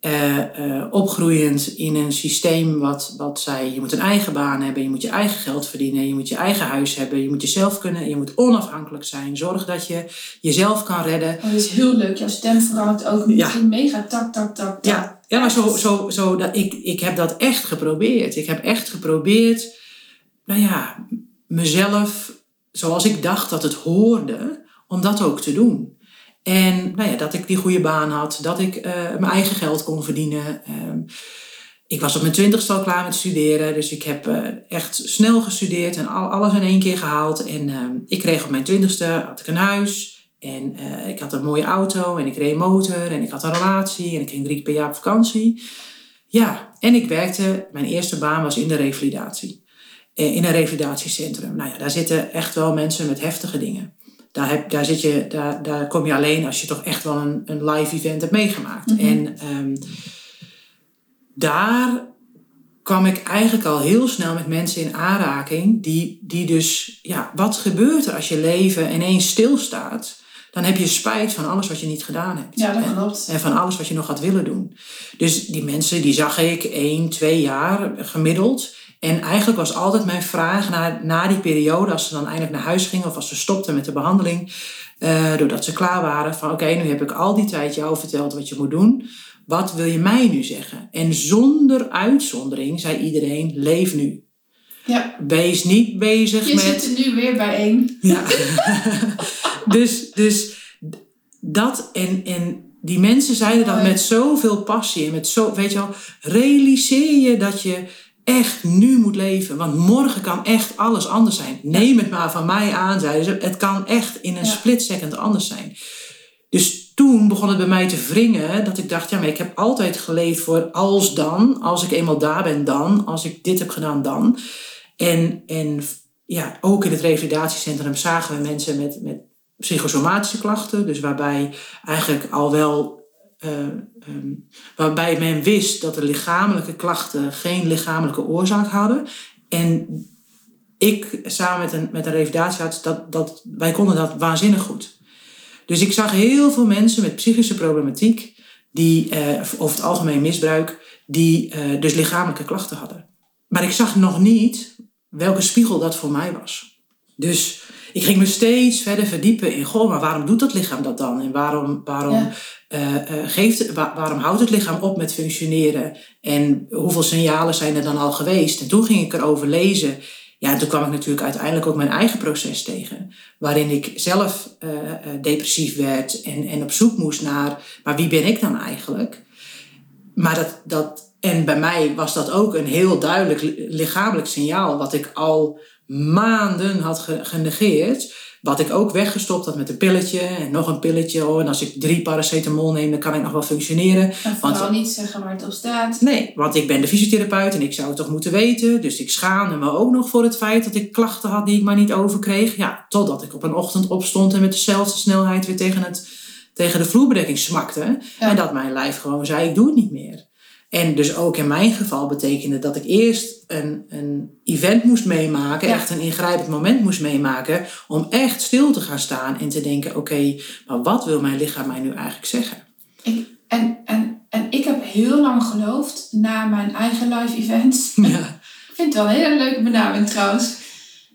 uh, opgroeiend in een systeem wat, wat zei: je moet een eigen baan hebben, je moet je eigen geld verdienen, je moet je eigen huis hebben, je moet jezelf kunnen, je moet onafhankelijk zijn. Zorg dat je jezelf kan redden. Oh, dat is heel leuk. Jouw stem verandert ook ja. mega tak, tak, tak, tak. Ja, ja maar zo, zo, zo dat, ik, ik heb dat echt geprobeerd. Ik heb echt geprobeerd, nou ja, mezelf zoals ik dacht dat het hoorde, om dat ook te doen. En nou ja, dat ik die goede baan had, dat ik uh, mijn eigen geld kon verdienen. Uh, ik was op mijn twintigste al klaar met studeren, dus ik heb uh, echt snel gestudeerd en al, alles in één keer gehaald. En ehm, ik kreeg op mijn twintigste had ik een huis en eh, ik had een mooie auto en ik reed motor en ik had een relatie en ik ging drie keer per jaar op vakantie. Ja, en ik werkte, mijn eerste baan was in de revalidatie. In een revalidatiecentrum. Nou ja, daar zitten echt wel mensen met heftige dingen daar, heb, daar, zit je, daar, daar kom je alleen als je toch echt wel een, een live event hebt meegemaakt. Mhm. En um, daar kwam ik eigenlijk al heel snel met mensen in aanraking die, die dus, ja, wat gebeurt er als je leven ineens stilstaat? Dan heb je spijt van alles wat je niet gedaan hebt. Ja, dat klopt. En, en van alles wat je nog had willen doen. Dus die mensen, die zag ik één, twee jaar gemiddeld. En eigenlijk was altijd mijn vraag na, na die periode, als ze dan eindelijk naar huis gingen of als ze stopten met de behandeling, uh, doordat ze klaar waren, van oké, nu heb ik al die tijd jou verteld wat je moet doen. Wat wil je mij nu zeggen? En zonder uitzondering zei iedereen, leef nu. Ja. Wees niet bezig je met... Je zit er nu weer bijeen. Ja. [LAUGHS] dus, dus dat en, en die mensen zeiden dat met zoveel passie en met zo, weet je wel, realiseer je dat je echt nu moet leven. Want morgen kan echt alles anders zijn. Neem het maar van mij aan, zeiden ze. Het kan echt in een split second anders zijn. Dus toen begon het bij mij te wringen dat ik dacht, ja, maar ik heb altijd geleefd voor als dan, als ik eenmaal daar ben dan, als ik dit heb gedaan dan. En, en ja, ook in het revalidatiecentrum zagen we mensen met, met psychosomatische klachten, dus waarbij eigenlijk al wel uh, waarbij men wist dat de lichamelijke klachten geen lichamelijke oorzaak hadden. En ik samen met een, met een revalidatiearts, dat, dat, wij konden dat waanzinnig goed. Dus ik zag heel veel mensen met psychische problematiek, die, uh, het algemeen misbruik, die uh, dus lichamelijke klachten hadden. Maar ik zag nog niet welke spiegel dat voor mij was. Dus ik ging me steeds verder verdiepen in, goh, maar waarom doet dat lichaam dat dan? En waarom, waarom, uh, geeft, waarom houdt het lichaam op met functioneren? En hoeveel signalen zijn er dan al geweest? En toen ging ik erover lezen. Ja, en toen kwam ik natuurlijk uiteindelijk ook mijn eigen proces tegen. Waarin ik zelf uh, depressief werd en, en op zoek moest naar, maar wie ben ik dan eigenlijk? Maar dat, dat, en bij mij was dat ook een heel duidelijk lichamelijk signaal, wat ik al maanden had genegeerd. Wat ik ook weggestopt had met een pilletje en nog een pilletje. Oh, en als ik drie paracetamol neem, dan kan ik nog wel functioneren. En vooral want, niet zeggen waar het op staat. Nee, want ik ben de fysiotherapeut en ik zou het toch moeten weten. Dus ik schaamde me ook nog voor het feit dat ik klachten had die ik maar niet overkreeg. Ja, totdat ik op een ochtend opstond en met dezelfde snelheid weer tegen, het, tegen de vloerbedekking smakte. En dat mijn lijf gewoon zei, ik doe het niet meer. En dus ook in mijn geval betekende dat ik eerst een, een event moest meemaken, Ja. echt een ingrijpend moment moest meemaken, om echt stil te gaan staan en te denken: oké, maar wat wil mijn lichaam mij nu eigenlijk zeggen? Ik, en, en, en ik heb heel lang geloofd, na mijn eigen live events, [LAUGHS] Ja, ik vind het wel een hele leuke benaming trouwens,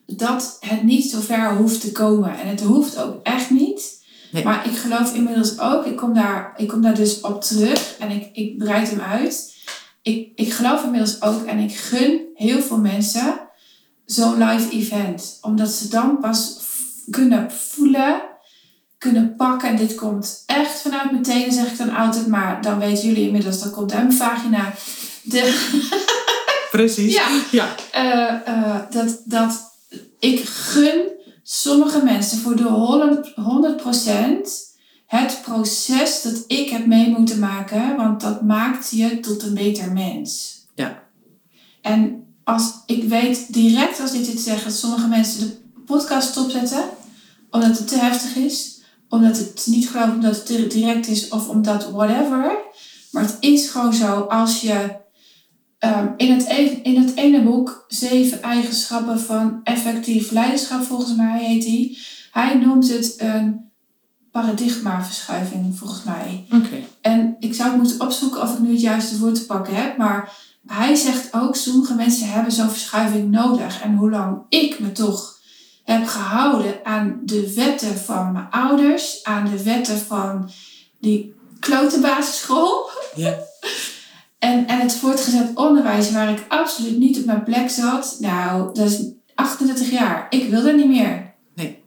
dat het niet zo ver hoeft te komen. En het hoeft ook echt niet. Nee. Maar ik geloof inmiddels ook, ik kom daar, ik kom daar dus op terug en ik, ik breid hem uit. Ik, ik geloof inmiddels ook en ik gun heel veel mensen zo'n live event. Omdat ze dan pas kunnen voelen, kunnen pakken. En dit komt echt vanuit mijn tenen, zeg ik dan altijd. Maar dan weten jullie inmiddels, dat komt uit mijn vagina. De, [LAUGHS] precies. Ja. ja. eh, eh, dat, dat ik gun sommige mensen voor de 100, 100% het proces dat ik heb mee moeten maken, want dat maakt je tot een beter mens. Ja. En als ik weet direct als ik dit zeg dat sommige mensen de podcast stopzetten omdat het te heftig is, omdat het niet geloven omdat het direct is of omdat whatever. Maar het is gewoon zo als je Ehm, in, het e- in het ene boek, Zeven eigenschappen van effectief leiderschap, volgens mij heet die. Hij noemt het een paradigmaverschuiving, volgens mij. Oké. En ik zou moeten opzoeken of ik nu het juiste woord te pakken heb. Maar hij zegt ook, sommige mensen hebben zo'n verschuiving nodig. En hoe lang ik me toch heb gehouden aan de wetten van mijn ouders, aan de wetten van die klote basisschool. Ja. [LAUGHS] En, en het voortgezet onderwijs, waar ik absoluut niet op mijn plek zat. Nou, dat is 38 jaar. Ik wil dat niet meer. Nee.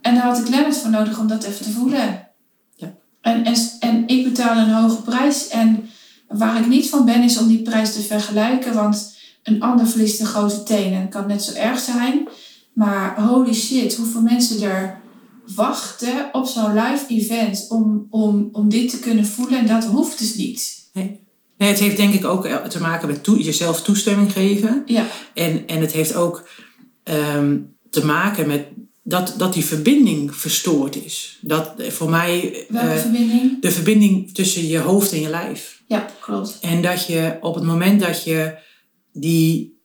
En daar had ik Lennart voor nodig om dat even te voelen. Ja. En, en, en ik betaal een hoge prijs. En waar ik niet van ben, is om die prijs te vergelijken. Want een ander verliest een grote teen. En het kan net zo erg zijn. Maar holy shit, hoeveel mensen er wachten op zo'n live event om, om, om dit te kunnen voelen. En dat hoeft dus niet. Nee, het heeft denk ik ook te maken met toe- jezelf toestemming geven. Ja. En, en het heeft ook ehm, te maken met dat, dat die verbinding verstoord is. Dat eh, voor mij Welke eh, verbinding? de verbinding tussen je hoofd en je lijf. Ja, klopt. En dat je op het moment dat je die.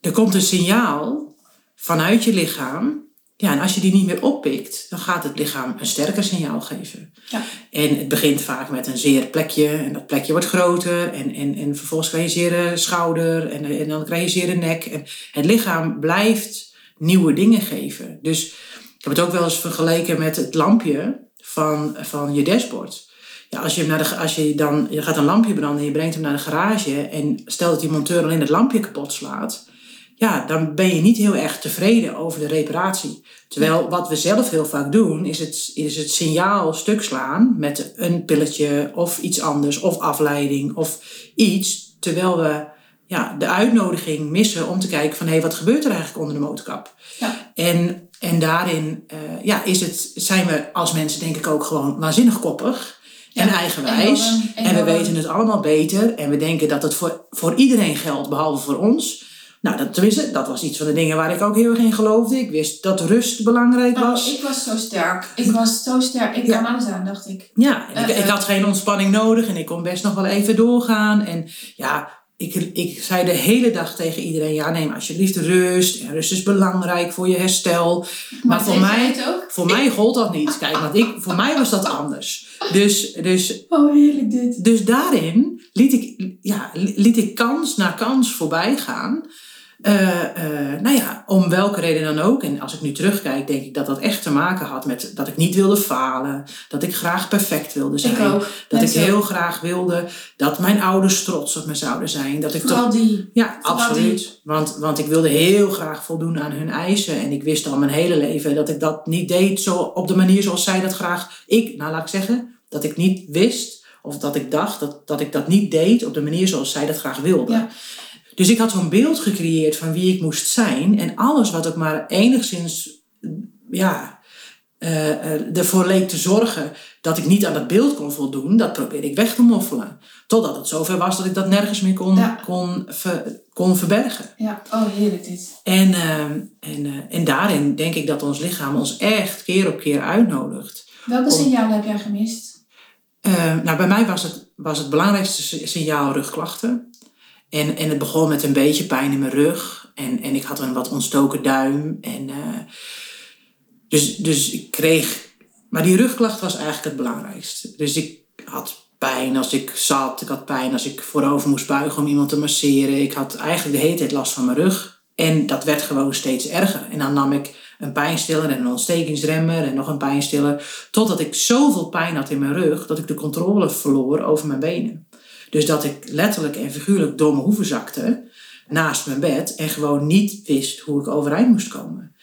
Er komt een signaal vanuit je lichaam. Ja, en als je die niet meer oppikt, dan gaat het lichaam een sterker signaal geven. Ja. En het begint vaak met een zeer plekje. En dat plekje wordt groter. En, en, en vervolgens krijg je zere schouder. En, en dan krijg je zere nek. En het lichaam blijft nieuwe dingen geven. Dus ik heb het ook wel eens vergeleken met het lampje van, van je dashboard. Ja, als je, hem naar de, als je dan, je gaat een lampje branden en je brengt hem naar de garage. En stel dat die monteur alleen het lampje kapot slaat. Ja, dan ben je niet heel erg tevreden over de reparatie. Terwijl wat we zelf heel vaak doen, is het, is het signaal stuk slaan met een pilletje of iets anders, of afleiding of iets. Terwijl we ja, de uitnodiging missen om te kijken van hé, hey, wat gebeurt er eigenlijk onder de motorkap? Ja. En, en daarin eh, ja, is het, zijn we als mensen denk ik ook gewoon waanzinnig koppig en eigenwijs. enorm, En we weten het allemaal beter. En we denken dat het voor, voor iedereen geldt, behalve voor ons. Nou, dat, tenminste, dat was iets van de dingen waar ik ook heel erg in geloofde. Ik wist dat rust belangrijk Oh, was. ik was zo sterk. Ik was zo sterk. Ik Ja. alles aan, dacht ik. Ja, en ik, Eh, ik eh. had geen ontspanning nodig en ik kon best nog wel even doorgaan. En ja, ik, ik zei de hele dag tegen iedereen: ja, neem alsjeblieft rust. En rust is belangrijk voor je herstel. Maar voor mij, voor mij gold dat niet. Kijk, want ik, voor mij was dat anders. Dus, dus Oh, heerlijk dit. Dus daarin liet ik, ja, liet ik kans na kans voorbij gaan. Eh, eh, nou ja, om welke reden dan ook. En als ik nu terugkijk, denk ik dat dat echt te maken had met dat ik niet wilde falen. Dat ik graag perfect wilde zijn. Ik ook. Dat ik zo. heel graag wilde dat mijn ouders trots op me zouden zijn. Dat ik toch Vooral die. ja, Vooral absoluut. Want, want ik wilde heel graag voldoen aan hun eisen. En ik wist al mijn hele leven dat ik dat niet deed zo op de manier zoals zij dat graag... Ik, nou laat ik zeggen, dat ik niet wist of dat ik dacht dat, dat ik dat niet deed op de manier zoals zij dat graag wilden. Ja. Dus ik had zo'n beeld gecreëerd van wie ik moest zijn. En alles wat ook maar enigszins, ja, eh, ervoor leek te zorgen dat ik niet aan dat beeld kon voldoen, dat probeerde ik weg te moffelen. Totdat het zover was dat ik dat nergens meer kon, Ja. kon, ver- kon verbergen. Ja, oh, heerlijk dit. En, eh, en, eh, en daarin denk ik dat ons lichaam ons echt keer op keer uitnodigt. Welke signalen heb jij gemist? Nou, bij mij was het, was het belangrijkste signaal rugklachten. En, en het begon met een beetje pijn in mijn rug. En, en ik had een wat ontstoken duim. En, uh, dus, dus ik kreeg... Maar die rugklacht was eigenlijk het belangrijkste. Dus ik had pijn als ik zat. Ik had pijn als ik voorover moest buigen om iemand te masseren. Ik had eigenlijk de hele tijd last van mijn rug. En dat werd gewoon steeds erger. En dan nam ik een pijnstiller en een ontstekingsremmer en nog een pijnstiller. Totdat ik zoveel pijn had in mijn rug dat ik de controle verloor over mijn benen. Dus dat ik letterlijk en figuurlijk door mijn hoeven zakte naast mijn bed en gewoon niet wist hoe ik overeind moest komen.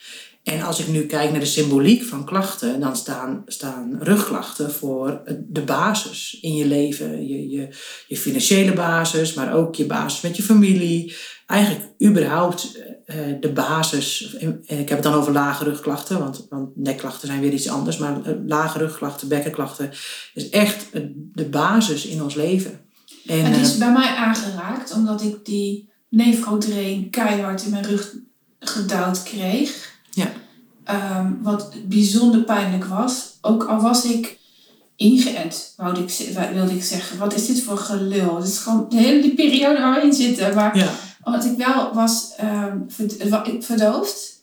En als ik nu kijk naar de symboliek van klachten, dan staan, staan rugklachten voor de basis in je leven. Je, je, je financiële basis, maar ook je basis met je familie. Eigenlijk überhaupt uh, de basis. Ik heb het dan over lage rugklachten, want, want nekklachten zijn weer iets anders. Maar uh, lage rugklachten, bekkenklachten is echt de basis in ons leven. En, het is bij mij aangeraakt omdat ik die nefrodrain keihard in mijn rug gedouwd kreeg. Ja. Um, wat bijzonder pijnlijk was. Ook al was ik ingeënt, wilde ik, wilde ik zeggen. Wat is dit voor gelul? Het is gewoon de hele die periode waar we in zitten. Maar ja. omdat ik wel was um, verdoofd.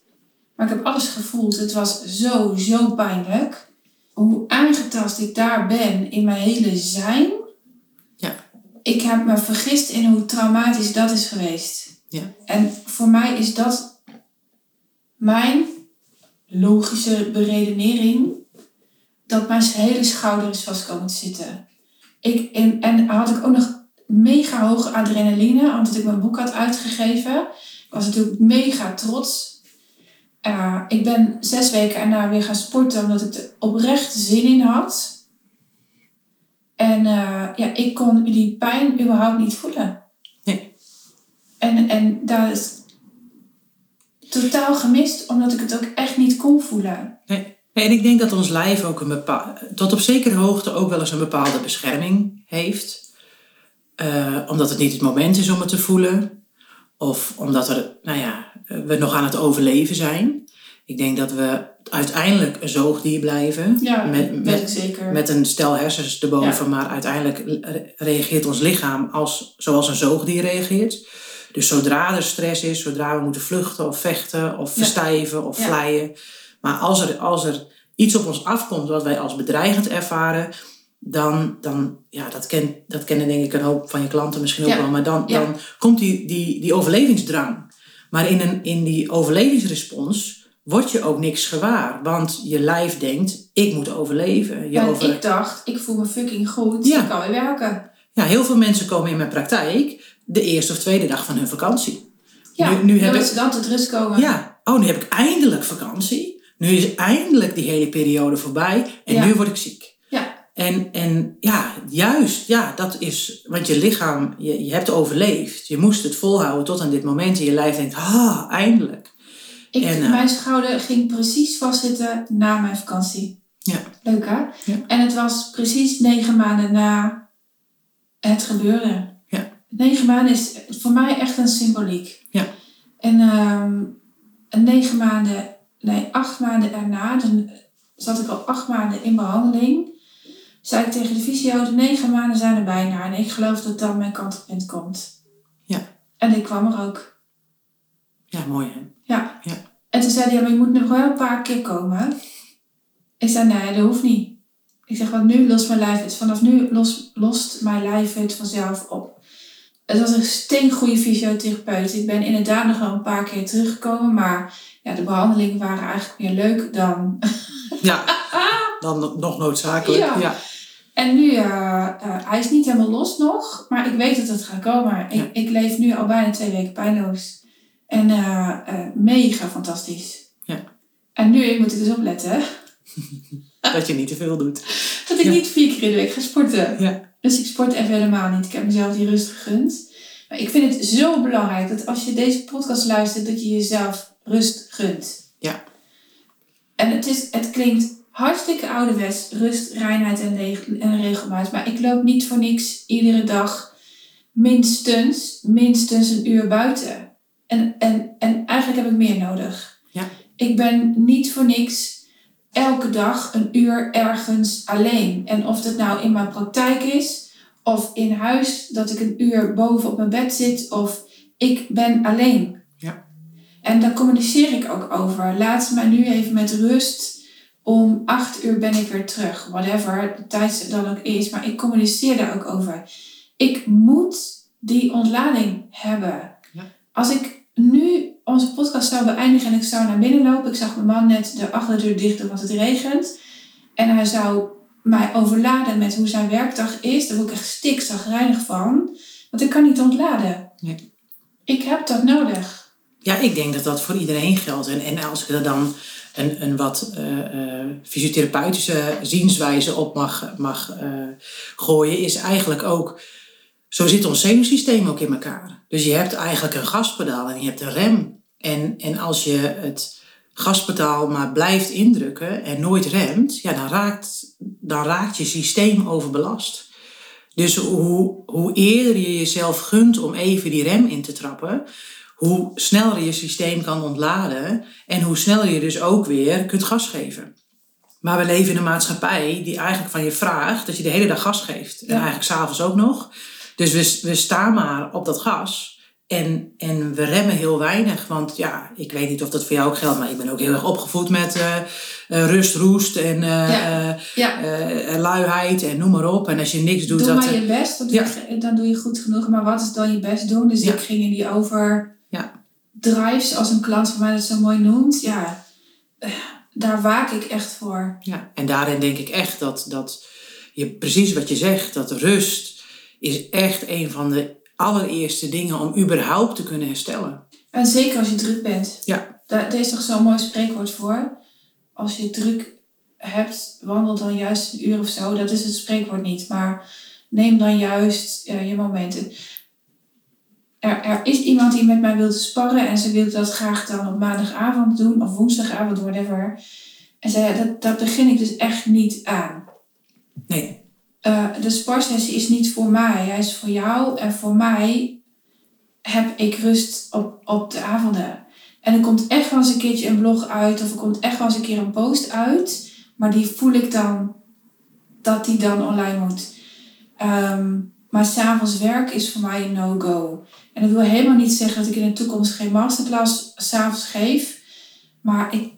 Maar ik heb alles gevoeld. Het was zo, zo pijnlijk. Hoe aangetast ik daar ben in mijn hele zijn. Ik heb me vergist in hoe traumatisch dat is geweest. Ja. En voor mij is dat mijn logische beredenering dat mijn hele schouder is vast komen te zitten. Ik, en, en had ik ook nog mega hoge adrenaline, omdat ik mijn boek had uitgegeven. Ik was natuurlijk mega trots. Uh, ik ben zes weken erna weer gaan sporten, omdat ik er oprecht zin in had. En uh, ja, ik kon die pijn überhaupt niet voelen. Nee. En, en daar is totaal gemist, omdat ik het ook echt niet kon voelen. Nee. En ik denk dat ons lijf ook een bepaalde, tot op zekere hoogte ook wel eens een bepaalde bescherming heeft. Uh, omdat het niet het moment is om het te voelen. Of omdat er, nou ja, we nog aan het overleven zijn. Ik denk dat we uiteindelijk een zoogdier blijven. Ja, met, met, zeker. met een stel hersens erboven. Ja. Maar uiteindelijk reageert ons lichaam als, zoals een zoogdier reageert. Dus zodra er stress is, zodra we moeten vluchten of vechten of verstijven of vlijen. Maar als er, als er iets op ons afkomt wat wij als bedreigend ervaren, dan, dan ja, dat, ken, dat kennen denk ik een hoop van je klanten misschien ook Ja. wel, maar dan, Ja. dan komt die, die, die overlevingsdrang. Maar in, een, in die overlevingsrespons word je ook niks gewaar, want je lijf denkt, ik moet overleven. Je En over... ik dacht, ik voel me fucking goed, Ja. ik kan weer werken. Ja, heel veel mensen komen in mijn praktijk de eerste of tweede dag van hun vakantie. Ja, Nu- nu heb dat ik- ze dan tot rust komen. Ja, oh, nu heb ik eindelijk vakantie. Nu is eindelijk die hele periode voorbij en Ja. nu word ik ziek. Ja. En, en ja, juist, ja, dat is, want je lichaam, je, je hebt overleefd. Je moest het volhouden tot aan dit moment en je lijf denkt, ah, eindelijk. Ik, En, eh, mijn schouder ging precies vastzitten na mijn vakantie. Ja. Leuk hè? Ja. En het was precies negen maanden na het gebeurde. Ja. Negen maanden is voor mij echt een symboliek. Ja. En ehm, en negen maanden, nee, acht maanden erna, dan zat ik al acht maanden in behandeling. Zei ik tegen de fysio, de negen maanden zijn er bijna. En ik geloof dat dan mijn kantelpunt komt. Ja. En ik kwam er ook. Ja, mooi hè? Ja. Ja. En toen zei hij, ja, maar je moet nog wel een paar keer komen. Ik zei, nee, dat hoeft niet. Ik zeg, want nu lost mijn lijf het. Vanaf nu los, lost mijn lijf het vanzelf op. Het was een steengoede fysiotherapeut. Ik ben inderdaad nog wel een paar keer teruggekomen. Maar ja, de behandelingen waren eigenlijk meer leuk dan... Ja, dan nog noodzakelijk. Ja. Ja. En nu, eh, eh, hij is niet helemaal los nog. Maar ik weet dat het gaat komen. Ik, Ja. ik leef nu al bijna twee weken pijnloos. En eh, eh, mega fantastisch. Ja. En nu moet ik dus opletten [LAUGHS] Dat je niet te veel doet. dat ik Ja. niet vier keer in de week ga sporten. Ja. Dus ik sport even helemaal niet. Ik heb mezelf die rust gegund. Maar ik vind het zo belangrijk dat als je deze podcast luistert, dat je jezelf rust gunt. Ja. En het, is, het klinkt hartstikke ouderwets, rust, reinheid en, reg- en regelmaat. Maar ik loop niet voor niks iedere dag minstens, minstens een uur buiten. En, en, en eigenlijk heb ik meer nodig. Ja. Ik ben niet voor niks elke dag een uur ergens alleen. En of dat nou in mijn praktijk is, Of in huis dat ik een uur boven op mijn bed zit. Of ik ben alleen. Ja. En daar communiceer ik ook over. Laat mij nu even met rust. Om acht uur ben ik weer terug. Whatever de tijd dan ook is. Maar ik communiceer daar ook over. Ik moet die ontlading hebben. Ja. Als ik nu onze podcast zou beëindigen en ik zou naar binnen lopen. Ik zag mijn man net de achterdeur dicht doen, want het regent. En hij zou mij overladen met hoe zijn werkdag is. Daar word ik echt stikzagrijnig van. Want ik kan niet ontladen. Nee. Ik heb dat nodig. Ja, ik denk dat dat voor iedereen geldt. En, en als ik er dan een, een wat eh, eh, fysiotherapeutische zienswijze op mag, mag eh, gooien, is eigenlijk ook. Zo zit ons zenuwsysteem ook in elkaar. Dus je hebt eigenlijk een gaspedaal en je hebt een rem. En, en als je het gaspedaal maar blijft indrukken en nooit remt, ja, dan, raakt, dan raakt je systeem overbelast. Dus hoe, hoe eerder je jezelf gunt om even die rem in te trappen, hoe sneller je systeem kan ontladen en hoe sneller je dus ook weer kunt gas geven. Maar we leven in een maatschappij die eigenlijk van je vraagt dat je de hele dag gas geeft. En eigenlijk s'avonds ook nog. Dus we, we staan maar op dat gas. En, en we remmen heel weinig. Want ja, ik weet niet of dat voor jou ook geldt. Maar ik ben ook heel erg opgevoed met eh, rust, roest en Ja. Ja, eh, luiheid en noem maar op. En als je niks doet, doe dat... maar je best, dan doe, je, dan doe je goed genoeg. Maar wat is dan je best doen? Dus ik ging in die over Ja. drives, als een klant van mij dat zo mooi noemt. Ja, daar waak ik echt voor. Ja, en daarin denk ik echt dat, dat je precies wat je zegt, dat rust is echt een van de allereerste dingen om überhaupt te kunnen herstellen. En zeker als je druk bent. Ja. Daar, daar is toch zo'n mooi spreekwoord voor. Als je druk hebt, wandel dan juist een uur of zo. Dat is het spreekwoord niet. Maar neem dan juist eh, je momenten. Er, er is iemand die met mij wil sparren. En ze wil dat graag dan op maandagavond doen. Of woensdagavond, whatever. En zei, dat, dat begin ik dus echt niet aan. Nee, Eh, de sparsessie is niet voor mij. Hij is voor jou. En voor mij heb ik rust op, op de avonden. En er komt echt wel eens een keertje een blog uit. Of er komt echt wel eens een keer een post uit. Maar die voel ik dan dat die dan online moet. Ehm, maar s'avonds werk is voor mij een no-go. En dat wil helemaal niet zeggen dat ik in de toekomst geen masterclass s'avonds geef. Maar ik,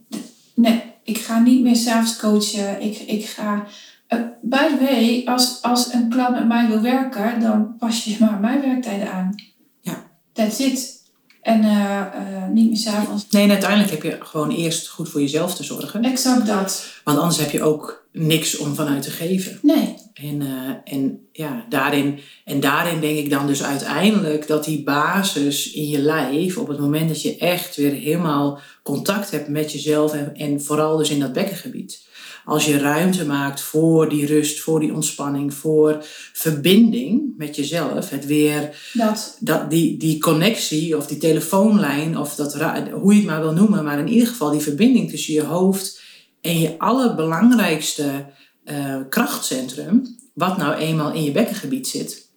nee, ik ga niet meer s'avonds coachen. Ik, ik ga... Uh, by the way, als, als een klant met mij wil werken, dan pas je maar mijn werktijden aan. Ja. That's it. En eh, eh, niet meer s'avonds. nee en uiteindelijk heb je gewoon eerst goed voor jezelf te zorgen. Exact dat. Want anders heb je ook niks om vanuit te geven. Nee. En, en, ja, daarin, en daarin denk ik dan dus uiteindelijk dat die basis in je lijf, op het moment dat je echt weer helemaal contact hebt met jezelf en, en vooral dus in dat bekkengebied. Als je ruimte maakt voor die rust, voor die ontspanning, voor verbinding met jezelf, het weer Dat. dat, die, die connectie of die telefoonlijn, of dat, hoe je het maar wil noemen, maar in ieder geval die verbinding tussen je hoofd en je allerbelangrijkste eh, krachtcentrum, wat nou eenmaal in je bekkengebied zit.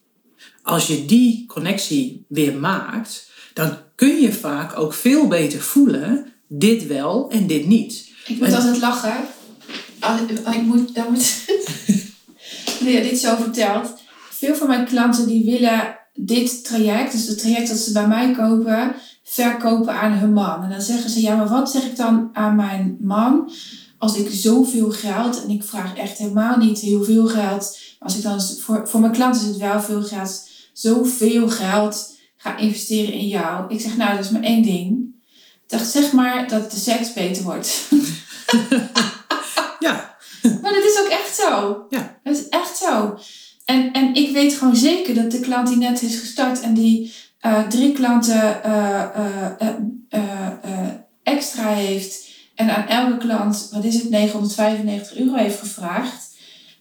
Als je die connectie weer maakt, dan kun je vaak ook veel beter voelen, dit wel en dit niet. Ik moet altijd lachen. Als, als ik moet, dan moet... [LAUGHS] nu je dit zo vertelt. Veel van mijn klanten die willen dit traject, dus het traject dat ze bij mij kopen, verkopen aan hun man. En dan zeggen ze, ja, maar wat zeg ik dan aan mijn man als ik zoveel geld, en ik vraag echt helemaal niet heel veel geld, maar als ik dan, voor, voor mijn klanten is het wel veel geld, zoveel geld ga investeren in jou. Ik zeg, nou, dat is maar één ding. Ik dacht, zeg maar dat de seks beter wordt. [LAUGHS] Ja, [LAUGHS] Maar dat is ook echt zo. Ja. Dat is echt zo. En, en ik weet gewoon zeker dat de klant die net is gestart en die eh, drie klanten eh, eh, extra heeft en aan elke klant, wat is het, 995 euro heeft gevraagd.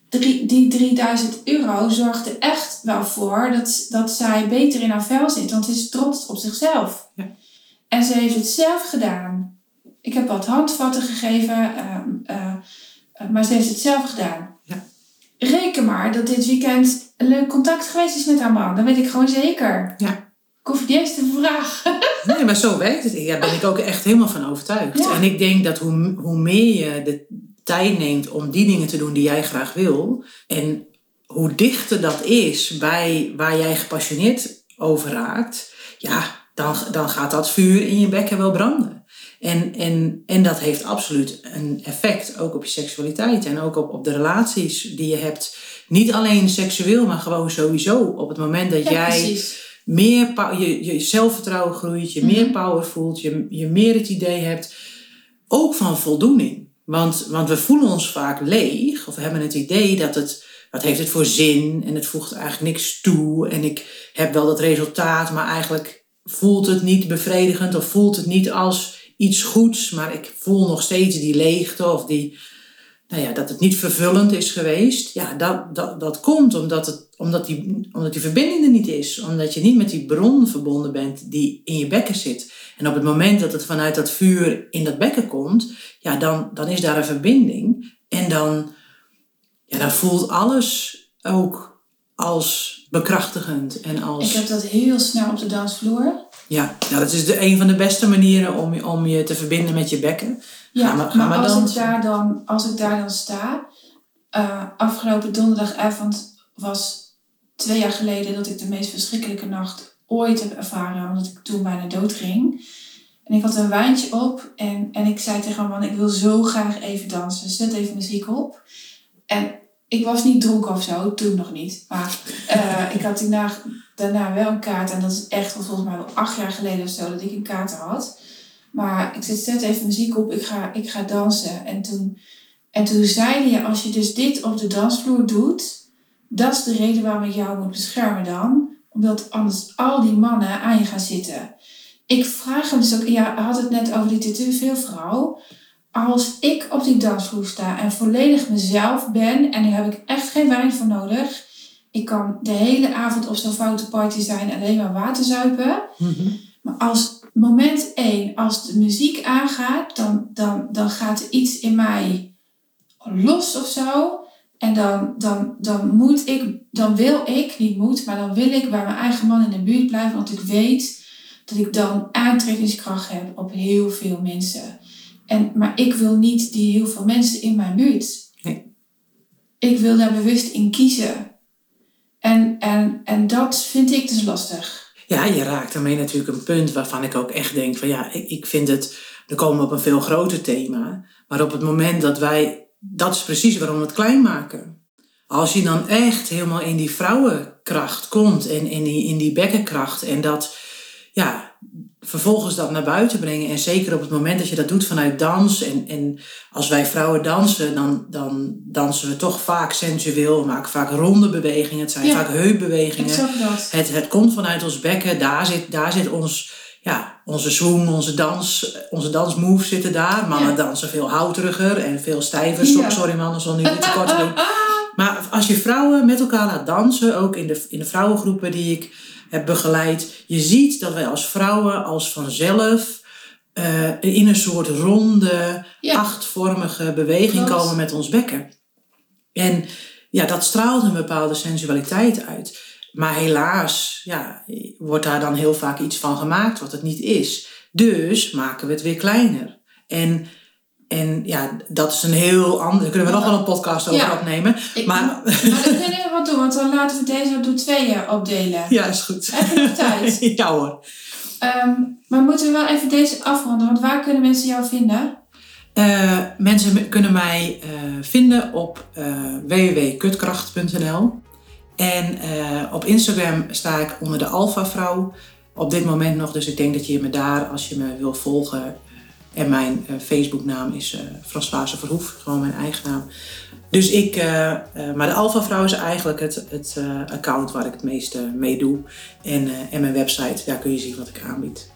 Drie, die 3000 euro zorgt er echt wel voor dat, dat zij beter in haar vel zit, want ze is trots op zichzelf. Ja. En ze heeft het zelf gedaan. Ik heb wat handvatten gegeven, ehm, eh, eh, maar ze heeft het zelf gedaan. Ja. Reken maar dat dit weekend een leuk contact geweest is met haar man. Dat weet ik gewoon zeker. Ja. Ik hoef niet eens te vragen. [LAUGHS] Nee, maar zo werkt het. Daar ben ik ook echt helemaal van overtuigd. Ja. En ik denk dat hoe, hoe meer je de tijd neemt om die dingen te doen die jij graag wil. En hoe dichter dat is bij waar jij gepassioneerd over raakt, ja, dan, dan gaat dat vuur in je bekken wel branden. En, en, en dat heeft absoluut een effect ook op je seksualiteit en ook op, op de relaties die je hebt. Niet alleen seksueel, maar gewoon sowieso. Op het moment dat jij meer je, je zelfvertrouwen groeit, je meer mhm. power voelt, je, je meer het idee hebt, ook van voldoening. Want, want we voelen ons vaak leeg, of we hebben het idee dat het, wat heeft het voor zin en het voegt eigenlijk niks toe en ik heb wel dat resultaat, maar eigenlijk voelt het niet bevredigend of voelt het niet als iets goeds, maar ik voel nog steeds die leegte of die, nou ja, dat het niet vervullend is geweest. Ja, dat, dat, dat komt omdat, het, omdat, die, omdat die verbinding er niet is. Omdat je niet met die bron verbonden bent die in je bekken zit. En op het moment dat het vanuit dat vuur in dat bekken komt, ja, dan, dan is daar een verbinding. En dan, ja, dan voelt alles ook als bekrachtigend en als... Ik heb dat heel snel op de dansvloer. Ja, nou, dat is de, een van de beste manieren om, om je te verbinden met je bekken. Ja, maar, maar, als, ik daar dan, als ik daar dan sta... Uh, afgelopen donderdagavond was twee jaar geleden dat ik de meest verschrikkelijke nacht ooit heb ervaren. Omdat ik toen bijna dood ging. En ik had een wijntje op en, en ik zei tegen mijn man, ik wil zo graag even dansen. Zet even muziek op. En ik was niet dronken of zo, toen nog niet. Maar uh, ik had daarna, daarna wel een kaart. En dat is echt volgens mij wel acht jaar geleden of zo dat ik een kaart had. Maar ik zet, zet even muziek op, ik ga, ik ga dansen. En toen, en toen zeiden je, als je dus dit op de dansvloer doet, dat is de reden waarom ik jou moet beschermen dan. Omdat anders al die mannen aan je gaan zitten. Ik vraag hem dus ook, ja, had het net over die veel vrouw als ik op die dansvloer sta en volledig mezelf ben, en daar heb ik echt geen wijn voor nodig. Ik kan de hele avond op zo'n foute party zijn alleen maar water zuipen. Mhm. Maar als moment één, als de muziek aangaat, dan, dan, dan gaat er iets in mij los of zo. En dan, dan, dan moet ik, dan wil ik, niet moet, maar dan wil ik bij mijn eigen man in de buurt blijven. Want ik weet dat ik dan aantrekkingskracht heb op heel veel mensen. En, maar ik wil niet die heel veel mensen in mijn buurt. Nee. Ik wil daar bewust in kiezen. En, en, en dat vind ik dus lastig. Ja, je raakt daarmee natuurlijk een punt waarvan ik ook echt denk van ja, ik, vind het, dan komen we op een veel groter thema. Maar op het moment dat wij, dat is precies waarom we het klein maken. Als je dan echt helemaal in die vrouwenkracht komt en in die, in die bekkenkracht en dat, ja, vervolgens dat naar buiten brengen. En zeker op het moment dat je dat doet vanuit dans. En, en als wij vrouwen dansen, dan, dan dansen we toch vaak sensueel. We maken vaak ronde bewegingen. Het zijn vaak heupbewegingen. Het, het komt vanuit ons bekken. Daar zit, daar zit ons, ja, onze swing, onze dans, onze dansmoves zitten daar. Mannen dansen veel houteriger en veel stijver. Sorry mannen, zal nu niet te kort doen. [LAUGHS] Maar als je vrouwen met elkaar laat dansen, ook in de, in de vrouwengroepen die ik heb begeleid. Je ziet dat wij als vrouwen als vanzelf uh, in een soort ronde, achtvormige beweging komen met ons bekken. En ja, dat straalt een bepaalde sensualiteit uit. Maar helaas ja, wordt daar dan heel vaak iets van gemaakt wat het niet is. Dus maken we het weer kleiner. En en ja, dat is een heel ander. Daar kunnen we nog wel een podcast over opnemen. maar, maar dan kunnen we wat doen, want dan laten we deze door tweeën opdelen. Ja, is goed. Je nog tijd? [LAUGHS] ja hoor. Um, maar moeten we wel even deze afronden, want waar kunnen mensen jou vinden? Uh, mensen kunnen mij uh, vinden op uh, www.kutkracht.nl. En op Instagram sta ik onder de Alpha Vrouw op dit moment nog. Dus ik denk dat je me daar, als je me wil volgen, en mijn uh, Facebooknaam is uh, Françoise Verhoef, gewoon mijn eigen naam. Dus ik, uh, maar de Alpha Vrouw is eigenlijk het, het account waar ik het meeste mee doe. En, en mijn website, daar kun je zien wat ik aanbied.